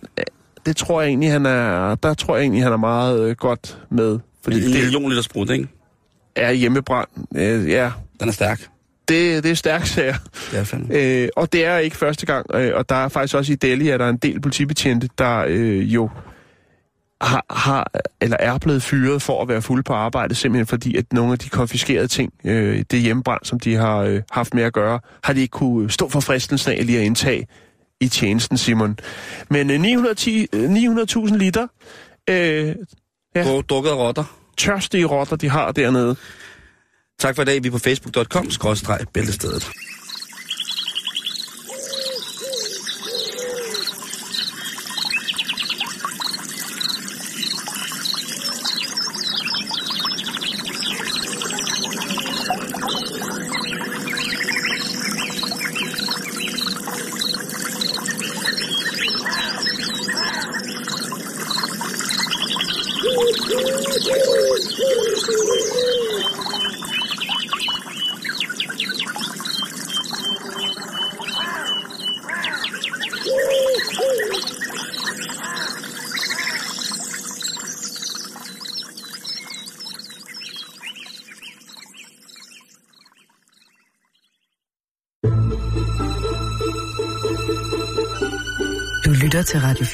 Det tror jeg egentlig, han er... Der tror jeg egentlig, han er meget øh, godt med. Fordi en det million liter sprut, ikke? er hjemmebrand. Øh, ja, Den er stærk. det, det er stærkt sager. Det er fandme. Øh, og det er ikke første gang. Øh, og der er faktisk også i Delhi, at der er en del politibetjente, der øh, jo har, har, eller er blevet fyret for at være fuld på arbejde, simpelthen fordi, at nogle af de konfiskerede ting, øh, det hjemmebrand, som de har øh, haft med at gøre, har de ikke kunne øh, stå for fristelsen af lige at indtage i tjenesten, Simon. Men øh, 910, 900.000 øh, liter... Øh, ja, Drukket rotter. Tørstige rotter, de har dernede. Tak for i dag. Vi er på facebook.com-bæltestedet.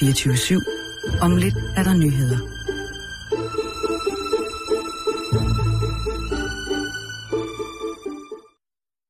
24-7. Om lidt er der nyheder.